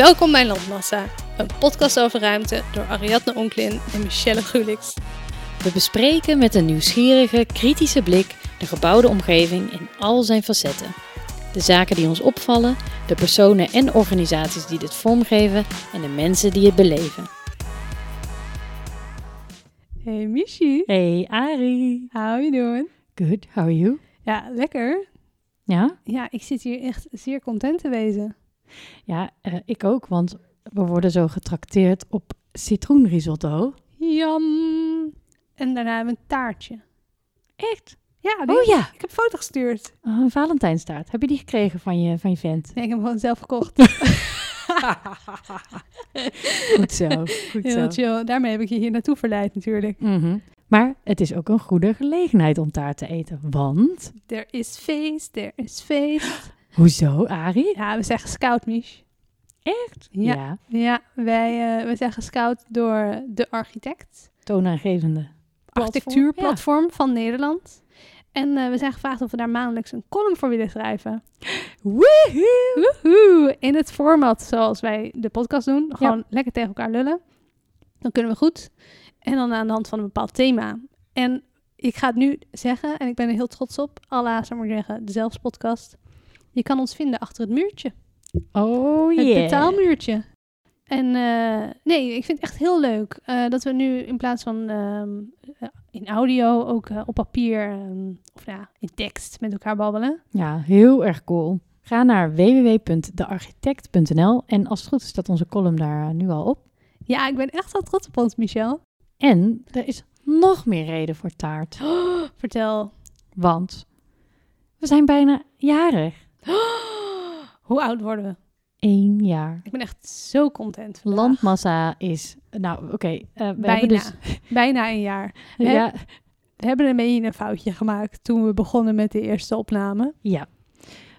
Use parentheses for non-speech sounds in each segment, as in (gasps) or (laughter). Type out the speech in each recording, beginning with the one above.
Welkom bij Landmassa, een podcast over ruimte door Ariadne Onklin en Michelle Gulix. We bespreken met een nieuwsgierige, kritische blik de gebouwde omgeving in al zijn facetten. De zaken die ons opvallen, de personen en organisaties die dit vormgeven en de mensen die het beleven. Hey Michi, Hey Ari. how you doing? Good, how are you? Ja, lekker. Ja? Ja, ik zit hier echt zeer content te wezen. Ja, eh, ik ook, want we worden zo getrakteerd op citroenrisotto. Jam. En daarna hebben we een taartje. Echt? Ja, Oh ja, ik heb een foto gestuurd. Oh, een Valentijnstaart. Heb je die gekregen van je, van je vent? Nee, ik heb hem gewoon zelf gekocht. (laughs) Goed zo, goed zo. Heel chill. Daarmee heb ik je hier naartoe verleid natuurlijk. Mhm. Maar het is ook een goede gelegenheid om taart te eten, want... Er is feest, er is feest. Hoezo, Ari? Ja, we zeggen scout, Mich. Echt? Ja. Ja, wij, eh, we zijn gescout door de architect. toonaangevende platform. architectuurplatform van Nederland. En eh, we zijn gevraagd of we daar maandelijks een column voor willen schrijven. (gasps) Woehoe! Woehoe! In het format zoals wij de podcast doen. Gewoon lekker tegen elkaar lullen. Dan kunnen we goed. En dan aan de hand van een bepaald thema. En ik ga het nu zeggen, en ik ben er heel trots op. Allah, zou maar zeggen, de Zelfs podcast. Je kan ons vinden achter het muurtje. Oh Het yeah. betaalmuurtje. En eh, nee, ik vind het echt heel leuk eh, dat we nu in plaats van ehm, eh, in audio ook op papier ehm, of ja, in tekst met elkaar babbelen. Ja, heel erg cool. Ga naar www.dearchitect.nl en als het goed is staat onze column daar nu al op. Ja, ik ben echt wel trots op ons, Michel. En er is nog meer reden voor taart. (gasps) Vertel. Want we zijn bijna jarig. (gasps) Hoe oud worden we? Eén jaar. Ik ben echt zo content. vandaag. Landmassa is... Nou, oké. eh, we Bijna. hebben dus... (laughs) Bijna een jaar. Ja, We hebben een beetje een foutje gemaakt toen we begonnen met de eerste opname. ja.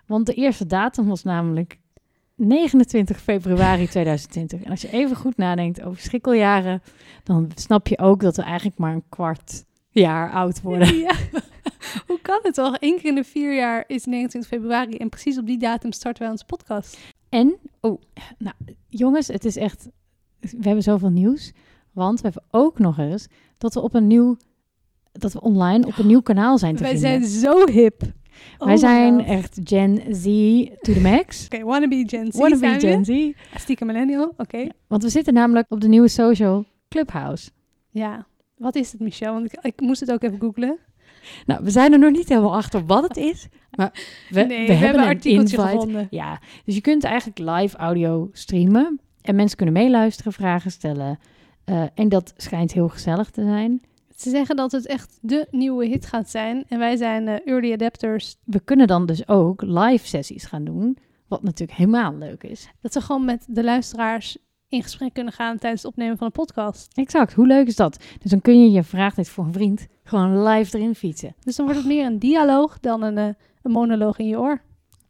Want de eerste datum was namelijk 29 februari (laughs) 2020. En als je even goed nadenkt over schrikkeljaren... dan snap je ook dat we eigenlijk maar een kwart jaar oud worden. Ja. (laughs) Hoe kan het toch? Eén keer in de vier jaar is 29 februari en precies op die datum starten wij onze podcast. En, oh, nou, jongens, het is echt, we hebben zoveel nieuws. Want we hebben ook nog eens dat we op een nieuw, dat we online op een nieuw kanaal zijn te Wij vinden. zijn zo hip. Oh Wij my zijn echt Gen Z to the max. (laughs) Oké, wannabe Gen Z Wanna zijn be we. Gen Z. Stiekem millennial, oké. Want we zitten namelijk op de nieuwe social Clubhouse. Ja. Wat is het, Michel? Want ik, ik moest het ook even googlen. Nou, we zijn er nog niet helemaal achter wat het is. Maar we, nee, we, hebben een invite. gevonden. Ja, dus je kunt eigenlijk live audio streamen. En mensen kunnen meeluisteren, vragen stellen. Eh, en dat schijnt heel gezellig te zijn. Ze zeggen dat het echt de nieuwe hit gaat zijn. En wij zijn eh, early adapters. we kunnen dan dus ook live sessies gaan doen. Wat natuurlijk helemaal leuk is. Dat ze gewoon met de luisteraars in gesprek kunnen gaan tijdens het opnemen van een podcast. Exact, hoe leuk is dat? Dus dan kun je je vraag dit voor een vriend gewoon live erin fietsen. Dus dan wordt het meer een dialoog dan een, eh, een monoloog in je oor.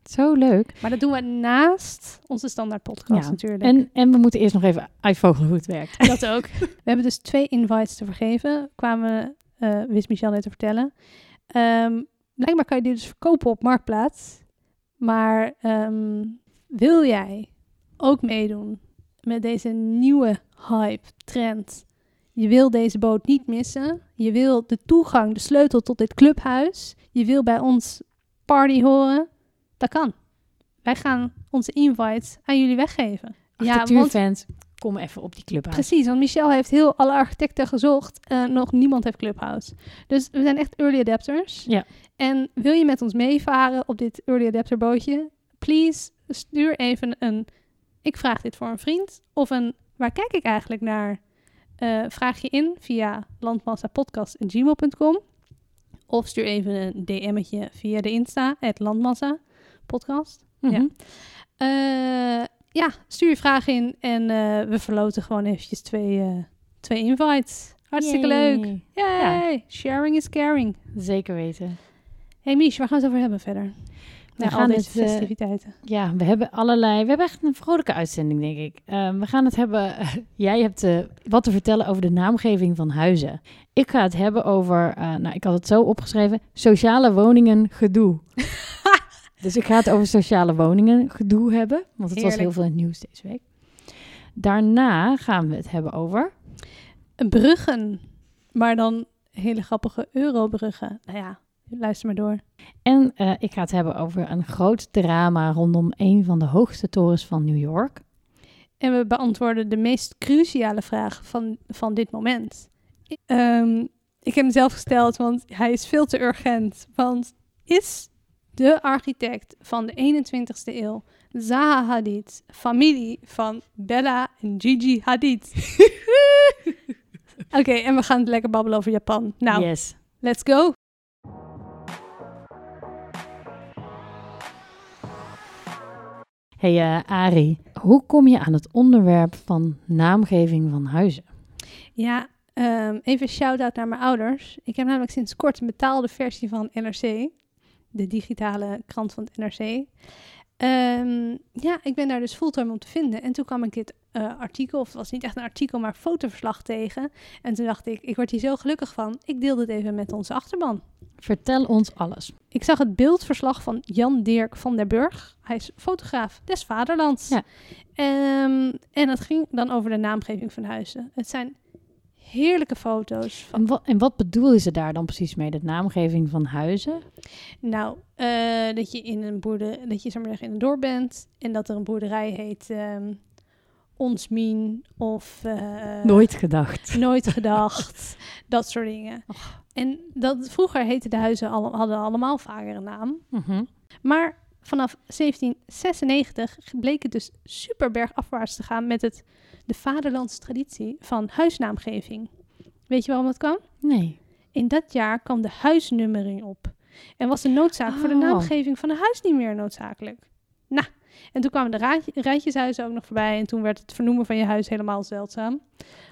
Zo leuk. Maar dat doen we naast onze standaard podcast Ja, natuurlijk. En, en we moeten eerst nog even uitvogelen hoe het werkt. (laughs) Dat ook. We hebben dus twee invites te vergeven. Kwamen, eh wist Michel net te vertellen. Ehm, blijkbaar kan je die dus verkopen op Marktplaats. Maar ehm, wil jij ook meedoen met deze nieuwe hype, trend? Je wil deze boot niet missen. Je wil de toegang, de sleutel tot dit clubhuis. Je wil bij ons party horen. Dat kan. Wij gaan onze invites aan jullie weggeven. Ja, want Architectuurfans, kom even op die club uit. Precies, want Michel heeft heel alle architecten gezocht. en nog niemand heeft Clubhouse. Dus we zijn echt early adapters. Ja. En wil je met ons meevaren op dit early adapter bootje? Please stuur even een ik vraag dit voor een vriend. Of een waar kijk ik eigenlijk naar? Eh, vraag je in via landmassapodcast.gmail.com. Of stuur even een DM'tje via de Insta, het Landmassa podcast. Mhm. Ja. Eh, ja, stuur je vraag in en eh, we verloten gewoon eventjes twee, twee invites. Hartstikke Yay. leuk. Yay! Sharing is caring. Zeker weten. Hey Mies, waar gaan we het over hebben verder? We Na al gaan deze het, eh, festiviteiten. Ja, we hebben allerlei. We hebben echt een vrolijke uitzending, denk ik. Ehm, we gaan het hebben. (laughs) jij hebt eh, wat te vertellen over de naamgeving van huizen. Ik ga het hebben over. eh, nou, ik had het zo opgeschreven: sociale woningen gedoe. (laughs) dus ik ga het over sociale woningen gedoe hebben, want het was heel veel in het nieuws deze week. Daarna gaan we het hebben over... Bruggen, maar dan hele grappige eurobruggen. Nou ja, luister maar door. En eh, ik ga het hebben over een groot drama rondom een van de hoogste torens van New York. En we beantwoorden de meest cruciale vraag van, van dit moment. Ehm, ik heb hem zelf gesteld, want hij is veel te urgent. Want is de architect van de 21ste eeuw Zaha Hadid familie van Bella en Gigi Hadid? (laughs) Oké, en we gaan het lekker babbelen over Japan. Nou, Yes. let's go. Hey uh, Ari, hoe kom je aan het onderwerp van naamgeving van huizen? Ja, um, even shout-out naar mijn ouders. Ik heb namelijk sinds kort een betaalde versie van NRC. De digitale krant van het NRC. Um, ja, ik ben daar dus fulltime om te vinden. En toen kwam ik dit uh, artikel, of het was niet echt een artikel, maar fotoverslag tegen. En toen dacht ik, ik word hier zo gelukkig van. Ik deel dit even met onze achterban. Vertel ons alles. Ik zag het beeldverslag van Jan Dirk van der Burg. Hij is fotograaf des vaderlands. Ja. Um, en het ging dan over de naamgeving van huizen. Het zijn heerlijke foto's. Van... En, wat, en wat bedoelen ze daar dan precies mee, de naamgeving van huizen? Nou, uh, dat je in een boerderij, dat je zeg maar, in een dorp bent en dat er een boerderij heet um, Onsmien of... Uh, nooit gedacht. Nooit (laughs) gedacht. dat soort dingen. Och. En dat, vroeger heten de huizen al, hadden allemaal vaker een naam. Mm -hmm. Maar vanaf 1796 bleek het dus super bergafwaarts te gaan met het, de vaderlandse traditie van huisnaamgeving. Weet je waarom dat kwam? Nee. In dat jaar kwam de huisnummering op. En was de noodzaak oh. voor de naamgeving van een huis niet meer noodzakelijk. Nou, en toen kwamen de raadje, rijtjeshuizen ook nog voorbij. En toen werd het vernoemen van je huis helemaal zeldzaam.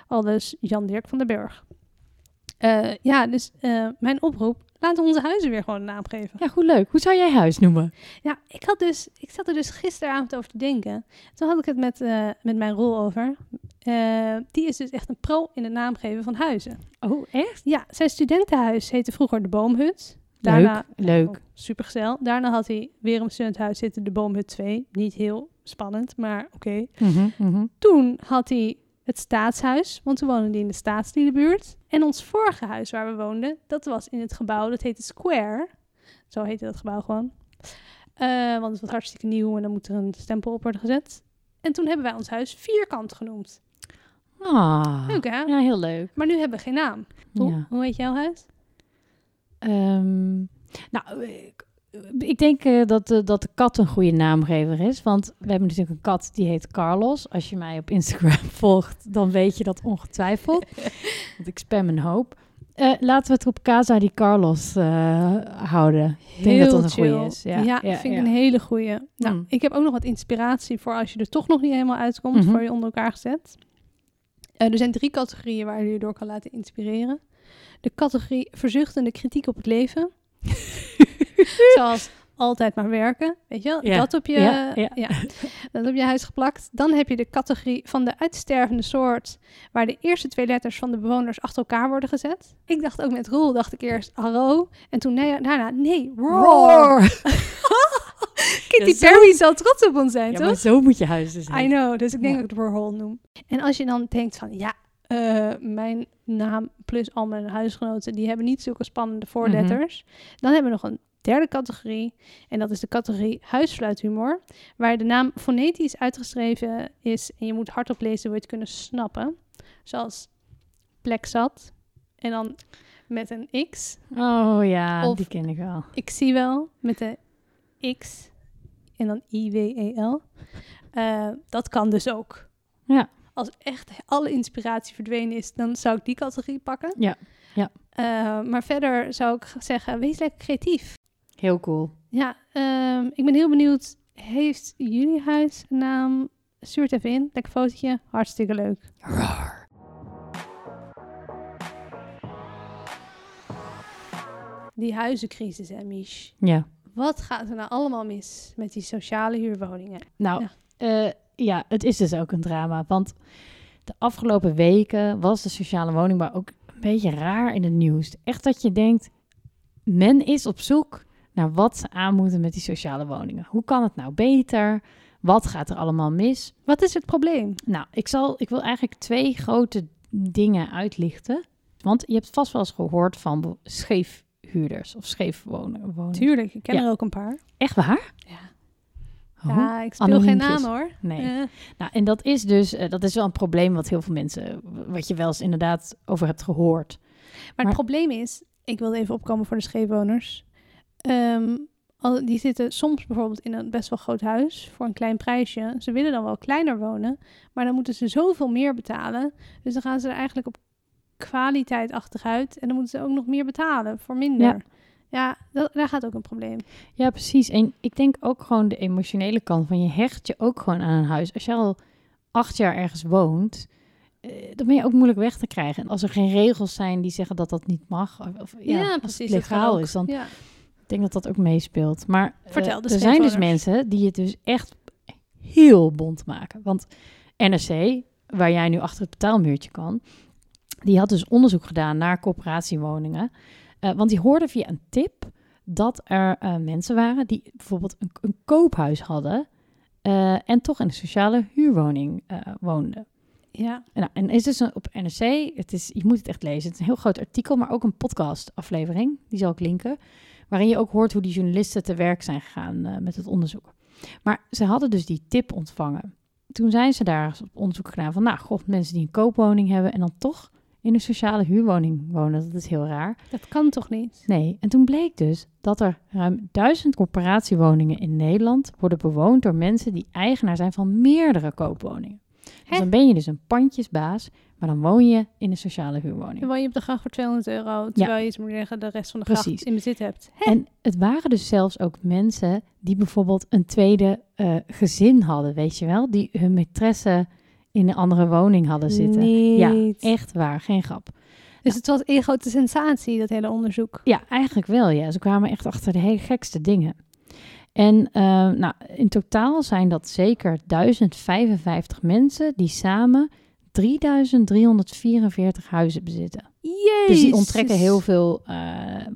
Al dus Jan Dirk van den Burg. Uh, ja, dus uh, mijn oproep, laten we onze huizen weer gewoon een naam geven. Ja, goed leuk. Hoe zou jij huis noemen? Ja, ik, had dus, ik zat er dus gisteravond over te denken. Toen had ik het met, uh, met mijn rol over. die is dus echt een pro in het naamgeven van huizen. Oh, echt? Ja, zijn studentenhuis heette vroeger de Boomhut. Daarna, leuk, leuk. Oh, supergezel. Daarna had hij weer een studentenhuis zitten, de Boomhut 2. Niet heel spannend, maar oké. Okay. Mm -hmm, mm -hmm. Toen had hij het staatshuis, want toen woonden die in de staatsliedenbuurt. En ons vorige huis waar we woonden, dat was in het gebouw, dat heette Square. Zo heette dat gebouw gewoon. Uh, want het was hartstikke nieuw en dan moet er een stempel op worden gezet. En toen hebben wij ons huis Vierkant genoemd. Ah, leuk hè? Ja, heel leuk. Maar nu hebben we geen naam. Hoe, Ja. hoe heet jouw huis? Um, nou, ik, ik denk uh, dat, uh, dat de kat een goede naamgever is. Want we hebben natuurlijk een kat die heet Carlos. Als je mij op Instagram (laughs) volgt, dan weet je dat ongetwijfeld. (laughs) want ik spam een hoop. Uh, laten we het op Casa die Carlos houden. Ik denk dat dat een goede is. Ja, ja, ja vind ik een hele goede. Nou, Mm. ik heb ook nog wat inspiratie voor als je er toch nog niet helemaal uitkomt, Mhm. voor je onder elkaar gezet. er zijn drie categorieën waar je je door kan laten inspireren. De categorie verzuchtende kritiek op het leven. (laughs) (laughs) Zoals altijd maar werken, weet je wel? Ja. Dat, op je, Ja, ja. dat op je huis geplakt. Dan heb je de categorie van de uitstervende soort, waar de eerste twee letters van de bewoners achter elkaar worden gezet. Ik dacht ook met Roel, dacht ik eerst hallo. En toen nee, daarna, nee, roar. (laughs) Kitty Ja, zo- Perry zal trots op ons zijn, Ja, toch? maar zo moet je huis dus I heten. know, dus ik denk dat ik het Warhol noem. En als je dan denkt van, ja, eh, mijn naam plus al mijn huisgenoten, die hebben niet zulke spannende voorletters. Dan hebben we nog een derde categorie. En dat is de categorie huisfluithumor. Waar de naam fonetisch uitgeschreven is en je moet hardop lezen, wil je het kunnen snappen. Zoals plexat. En dan met een X. Oh ja, Of- die ken ik wel. Ik zie wel met de X en dan I-W-E-L. Eh, dat kan dus ook. Ja. Als echt alle inspiratie verdwenen is, dan zou ik die categorie pakken. Ja, ja. Eh, maar verder zou ik zeggen, wees lekker creatief. Heel cool. Ja, ehm, ik ben heel benieuwd. Heeft jullie huis een naam? Stuur het even in. Lekker fotootje. Hartstikke leuk. Die huizencrisis, hè, Mich? Ja. Wat gaat er nou allemaal mis met die sociale huurwoningen? Nou, Ja. ja. ja, het is dus ook een drama. Want de afgelopen weken was de sociale woningbouw ook een beetje raar in het nieuws. Echt dat je denkt, men is op zoek naar wat ze aan moeten met die sociale woningen. Hoe kan het nou beter? Wat gaat er allemaal mis? Wat is het probleem? Nou, ik, zal, ik wil eigenlijk twee grote dingen uitlichten. Want je hebt vast wel eens gehoord van scheefhuurders of scheefwoners. Tuurlijk, ik ken Ja. er ook een paar. Echt waar? Ja. Oh, Ja, ik speel geen naam hoor. Nee. Eh, Nou, en dat is dus, eh, dat is wel een probleem wat heel veel mensen, wat je wel eens inderdaad over hebt gehoord. maar, Maar- het probleem is, ik wilde even opkomen voor de scheefwoners. Ehm, al, die zitten soms bijvoorbeeld in een best wel groot huis voor een klein prijsje. Ze willen dan wel kleiner wonen, maar dan moeten ze zoveel meer betalen. Dus dan gaan ze er eigenlijk op kwaliteit achteruit. En dan moeten ze ook nog meer betalen voor minder. Ja. Ja, dat, daar gaat ook een probleem. Ja, precies. En ik denk ook gewoon de emotionele kant van je hecht je ook gewoon aan een huis. Als je al acht jaar ergens woont, eh, dan ben je ook moeilijk weg te krijgen. En als er geen regels zijn die zeggen dat dat niet mag, of, of ja, als het legaal is, dan Ja. Ik denk dat dat ook meespeelt. Maar eh, Vertel, er zijn dus mensen die het dus echt heel bond maken. Want NRC, waar jij nu achter het betaalmuurtje kan, die had dus onderzoek gedaan naar coöperatiewoningen. Eh, want die hoorden via een tip dat er eh, mensen waren die bijvoorbeeld een, een koophuis hadden en toch in een sociale huurwoning woonden. ja. En, nou, en is dus een- op NRC, het is, je moet het echt lezen. Het is een heel groot artikel, maar ook een podcast aflevering. Die zal ik linken. Waarin je ook hoort hoe die journalisten te werk zijn gegaan eh, met het onderzoek. Maar ze hadden dus die tip ontvangen. Toen zijn ze daar op onderzoek gedaan van, nou, god, mensen die een koopwoning hebben en dan toch in een sociale huurwoning wonen. Dat is heel raar. Dat kan toch niet? Nee, en toen bleek dus dat er ruim duizend corporatiewoningen in Nederland worden bewoond door mensen die eigenaar zijn van meerdere koopwoningen. Dus dan ben je dus een pandjesbaas, maar dan woon je in een sociale huurwoning. Dan woon je op de gracht voor 200 euro, terwijl je, moet zeggen, de rest van de gracht Precies. in bezit hebt. Hè? En het waren dus zelfs ook mensen die bijvoorbeeld een tweede eh, gezin hadden, weet je wel? Die hun maîtresse in een andere woning hadden zitten. Ja, Niet. echt waar, geen grap. Dus het was één grote sensatie, dat hele onderzoek. Ja, eigenlijk wel, ja. Ze kwamen echt achter de hele gekste dingen. En eh, nou, in totaal zijn dat zeker 1055 mensen die samen 3344 huizen bezitten. Jezus. Dus die onttrekken heel veel eh,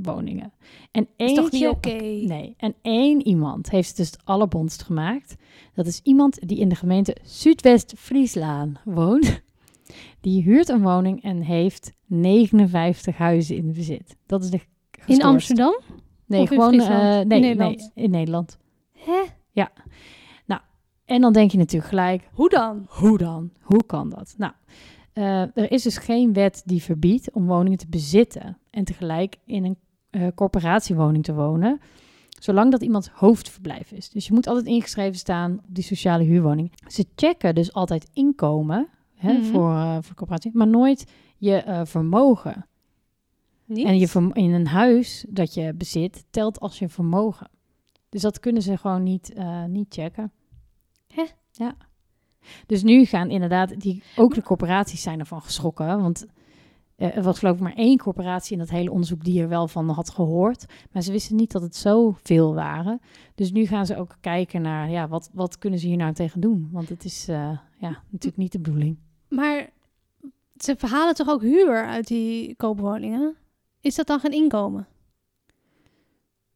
woningen. En Dat is toch niet oké? Nee, en één iemand heeft dus het allerbondst gemaakt. Dat is iemand die in de gemeente Zuidwest-Friesland woont. Die huurt een woning en heeft 59 huizen in bezit. Dat is de In. Amsterdam? Nee, Of in gewoon eh, In nee, Nederland? nee, in Nederland. Hè? En dan denk je natuurlijk gelijk, Hoe dan? hoe dan? Hoe kan dat? Nou, eh, er is dus geen wet die verbiedt om woningen te bezitten en tegelijk in een eh, corporatiewoning te wonen, zolang dat iemands hoofdverblijf is. Dus je moet altijd ingeschreven staan op die sociale huurwoning. Ze checken dus altijd inkomen hè, Mhm. voor, voor corporatie, maar nooit je vermogen. Niet? En je in een huis dat je bezit, telt als je vermogen. Dus dat kunnen ze gewoon niet, eh, niet checken. Hè? Ja. Dus nu gaan inderdaad, die, ook de corporaties zijn ervan geschrokken. Want eh, er was geloof ik maar één corporatie in dat hele onderzoek die er wel van had gehoord. Maar ze wisten niet dat het zoveel waren. Dus nu gaan ze ook kijken naar, ja, wat, wat kunnen ze hier nou tegen doen? Want het is eh, ja, natuurlijk niet de bedoeling. Maar ze verhalen toch ook huur uit die koopwoningen? Is dat dan geen inkomen?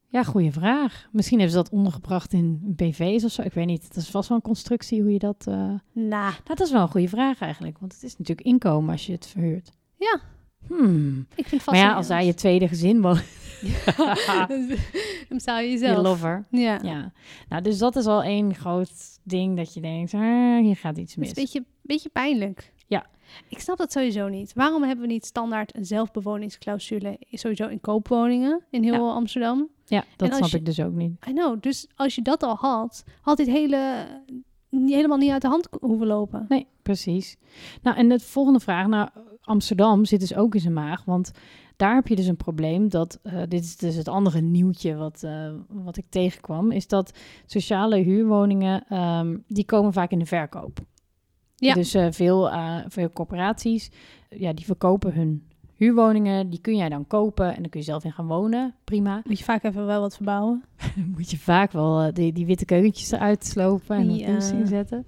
Ja, goede vraag. Misschien hebben ze dat ondergebracht in BV's of zo. Ik weet niet. Het is vast wel een constructie hoe je dat... eh, Nou, dat is wel een goede vraag eigenlijk. Want het is natuurlijk inkomen als je het verhuurt. Ja. Hmm. ik vind het Maar ja, als daar je tweede gezin woont, (laughs) Dan zou je je jezelf... lover. Ja. Ja. Nou, dus dat is al één groot ding dat je denkt, ah, hier gaat iets Het is mis. een beetje, beetje pijnlijk. Ik snap dat sowieso niet. Waarom hebben we niet standaard een zelfbewoningsclausule sowieso in koopwoningen in heel Amsterdam? Ja, dat snap je- ik dus ook niet. I know. Dus als je dat al had, had dit hele niet- helemaal niet uit de hand hoeven lopen. Nee, precies. Nou, en de volgende vraag. Nou, Amsterdam zit dus ook in zijn maag. Want daar heb je dus een probleem. Dat, eh, dit is dus het andere nieuwtje wat, eh, wat ik tegenkwam. Is dat sociale huurwoningen, ehm, die komen vaak in de verkoop. Ja. Dus eh, veel, eh, veel corporaties, ja, die verkopen hun huurwoningen. Die kun jij dan kopen en dan kun je zelf in gaan wonen. Prima. Moet je vaak even wel wat verbouwen. (laughs) Moet je vaak wel eh, die, die witte keukentjes eruit slopen en wat Ja. kunst inzetten.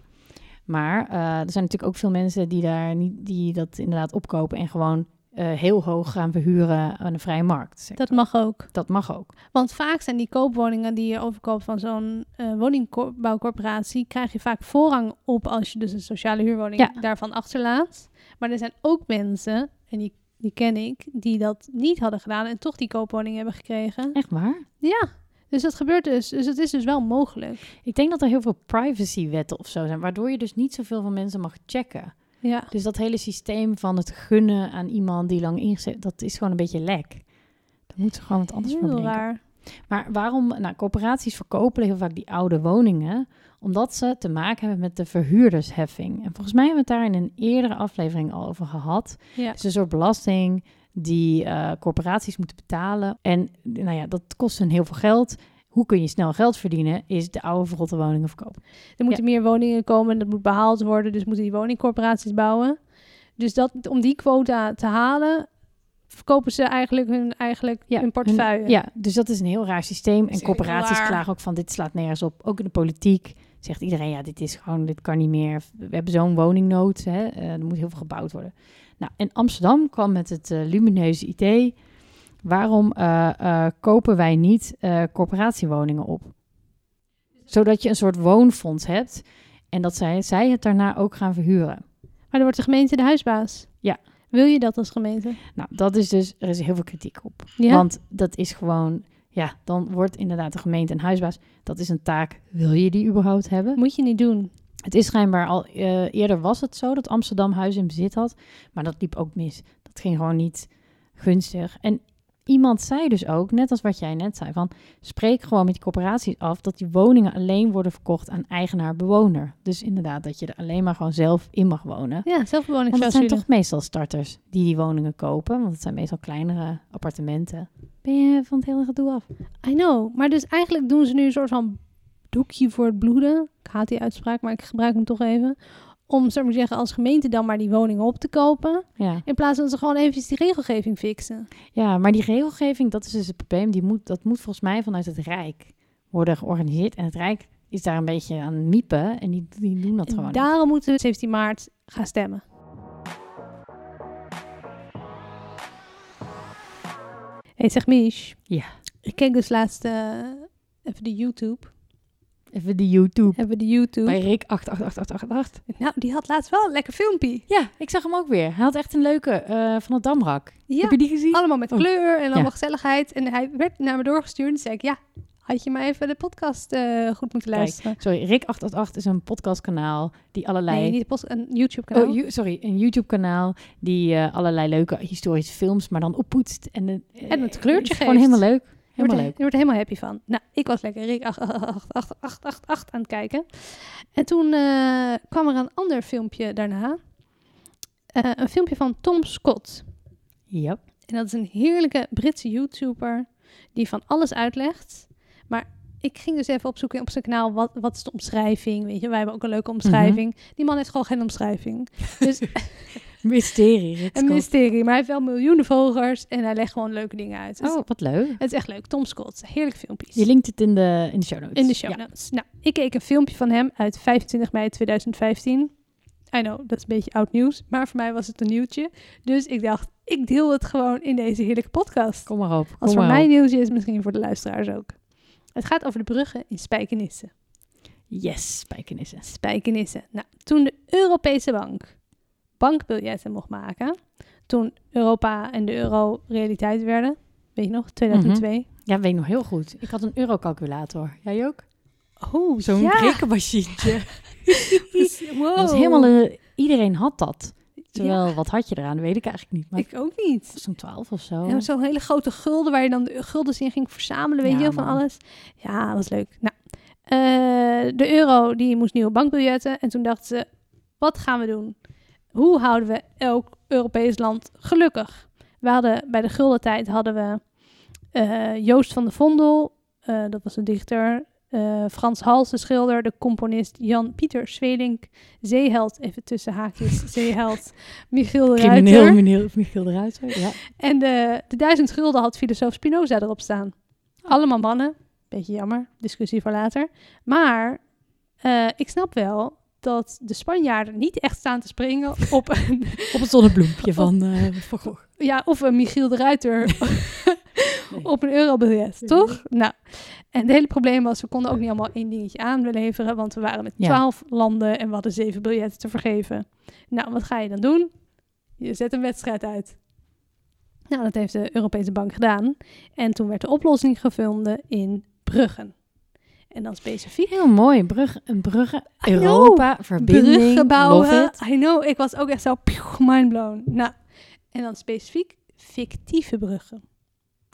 Maar er zijn natuurlijk ook veel mensen die, daar niet, die dat inderdaad opkopen en gewoon eh, heel hoog gaan verhuren aan de vrije markt. Dat mag ook. dat mag ook. Want vaak zijn die koopwoningen die je overkoopt van zo'n eh, woningbouwcorporatie, krijg je vaak voorrang op als je dus een sociale huurwoning Ja. daarvan achterlaat. Maar er zijn ook mensen, en die, die ken ik, die dat niet hadden gedaan en toch die koopwoning hebben gekregen. Echt waar? Ja, dus dat gebeurt dus. Dus het is dus wel mogelijk. Ik denk dat er heel veel privacywetten of zo zijn, waardoor je dus niet zoveel van mensen mag checken. Ja. Dus dat hele systeem van het gunnen aan iemand die lang ingezet, dat is gewoon een beetje lek. Daar moeten ze gewoon wat anders voor bedenken. raar. Maar waarom? Nou, corporaties verkopen heel vaak die oude woningen, omdat ze te maken hebben met de verhuurdersheffing. En volgens mij hebben we het daar in een eerdere aflevering al over gehad. Ja. Het is een soort belasting die eh, corporaties moeten betalen. En nou ja, dat kost hun heel veel geld. Hoe kun je snel geld verdienen? Is de oude verrotte woningen verkopen. Er moeten meer woningen komen en dat moet behaald worden. Dus moeten die woningcorporaties bouwen. Dus dat, om die quota te halen, verkopen ze eigenlijk hun, eigenlijk hun portefeuille. hun- ja, dus dat is een heel raar systeem. En corporaties raar. klagen ook van dit slaat nergens op. Ook in de politiek zegt iedereen, ja, dit is gewoon, dit kan niet meer. We hebben zo'n woningnood, hè. eh, er moet heel veel gebouwd worden. Nou, en Amsterdam kwam met het eh, lumineuze idee. Waarom eh, eh, kopen wij niet eh, corporatiewoningen op? Zodat je een soort woonfonds hebt en dat zij, zij het daarna ook gaan verhuren. Maar dan wordt de gemeente de huisbaas. Ja. Wil je dat als gemeente? Nou, dat is dus, er is heel veel kritiek op. Ja. Want dat is gewoon, ja, dan wordt inderdaad de gemeente een huisbaas. Dat is een taak. Wil je die überhaupt hebben? moet je niet doen. Het is schijnbaar al, eerder was het zo dat Amsterdam huizen in bezit had. Maar dat liep ook mis. Dat ging gewoon niet gunstig. En iemand zei dus ook, net als wat jij net zei, van spreek gewoon met die corporaties af dat die woningen alleen worden verkocht aan eigenaar-bewoner. Dus inderdaad, dat je er alleen maar gewoon zelf in mag wonen. Ja, zelfbewoning Want het zijn toch meestal starters die die woningen kopen. Want het zijn meestal kleinere appartementen. Ben je van het hele gedoe af? I know. Maar dus eigenlijk doen ze nu een soort van doekje voor het bloeden. Ik haat die uitspraak, maar ik gebruik hem toch even. Om, zou ik maar zeggen, als gemeente dan maar die woningen op te kopen. Ja. In plaats van ze gewoon even die regelgeving fixen. ja, maar die regelgeving, dat is dus het probleem. Die moet, dat moet volgens mij vanuit het Rijk worden georganiseerd. En het Rijk is daar een beetje aan miepen. En die, die doen dat En gewoon niet. daarom moeten we 17 maart gaan stemmen. hey, zeg Mish. Ja. Ik keek dus laatst eh, even de YouTube. Even de YouTube. Even de YouTube. Bij Rick 88888. Nou, die had laatst wel een lekker filmpje. Ja, ik zag hem ook weer. Hij had echt een leuke eh, van het Damrak. Ja, Heb je die gezien? allemaal met Oh. kleur en allemaal Ja. gezelligheid. En hij werd naar me doorgestuurd. En zei ik, ja, had je maar even de podcast eh, goed moeten Kijk, luisteren. Sorry, Rick 888 is een podcastkanaal die allerlei... Nee, niet een YouTube-kanaal. Oh, sorry, een YouTube-kanaal die eh, allerlei leuke historische films, maar dan oppoetst. En, En het kleurtje is Gewoon geeft. helemaal leuk. Je wordt, Helemaal leuk. je wordt er helemaal happy van. Nou, ik was lekker Rick 88888 aan het kijken. En toen eh, kwam er een ander filmpje daarna. Eh, een filmpje van Tom Scott. Yep. En dat is een heerlijke Britse YouTuber die van alles uitlegt. Maar ik ging dus even opzoeken op zijn kanaal, wat, wat is de omschrijving? Weet je, wij hebben ook een leuke omschrijving. Die man heeft gewoon geen omschrijving. Dus (laughs) (laughs) Mysterie. Een mysterie. Maar hij heeft wel miljoenen volgers en hij legt gewoon leuke dingen uit. Dus Oh, wat leuk. Het is echt leuk. Tom Scott, heerlijk filmpjes. Je linkt het in de, in de show notes. In de show Ja. notes. Nou, ik keek een filmpje van hem uit 25 mei 2015. I know, dat is een beetje oud nieuws. Maar voor mij was het een nieuwtje. Dus ik dacht, ik deel het gewoon in deze heerlijke podcast. Kom maar op. Kom Als voor mij op. nieuwtje is, misschien voor de luisteraars ook. Het gaat over de bruggen in Spijkenisse. Yes, spijkenissen. Spijkenisse. Nou, toen de Europese Bank bankbiljetten mocht maken, toen Europa en de euro realiteit werden, weet je nog, 2002. Ja, weet ik nog heel goed. Ik had een eurocalculator. Jij ook? Oh, Zo'n ja. rekenmachientje. Wow. (laughs) Dat was helemaal, eh, iedereen had dat. Terwijl, wat had je eraan? Weet ik eigenlijk niet. Maar Ik ook niet. zo'n 12 of zo. En zo'n hele grote gulden waar je dan de guldens in ging verzamelen, weet Ja, je van alles. Ja, dat was leuk. Nou, eh, de euro die moest nieuwe bankbiljetten. En toen dachten ze, wat gaan we doen? Hoe houden we elk Europees land gelukkig? We hadden, bij de guldentijd hadden we eh, Joost van de Vondel, eh, dat was een dichter. eh, Frans Hals, de schilder, de componist Jan-Pieter Zwelink, zeeheld, even tussen haakjes, (laughs) zeeheld, Michiel de Crimineel Ruiter. meneer Michiel de Ruiter. Ja. En de, de duizend gulden had filosoof Spinoza erop staan. Allemaal mannen. Beetje jammer. Discussie voor later. Maar ik snap wel dat de Spanjaarden niet echt staan te springen (laughs) op een, Op het zonnebloempje (laughs) van eh Van Gogh. ja, of een Michiel de Ruiter (laughs) Nee. op een eurobiljet, Nee. toch? Nou, en het hele probleem was, we konden ook niet allemaal één dingetje aanleveren, want we waren met Ja. twaalf landen en we hadden zeven biljetten te vergeven. Nou, wat ga je dan doen? Je zet een wedstrijd uit. Nou, dat heeft de Europese Bank gedaan. En toen werd de oplossing gevonden in Bruggen. En dan specifiek Heel mooi. Brugge, een brugge. I know. Europa, verbinding. bruggen bouwen. I know, ik was ook echt zo mindblown. Nou, en dan specifiek fictieve bruggen.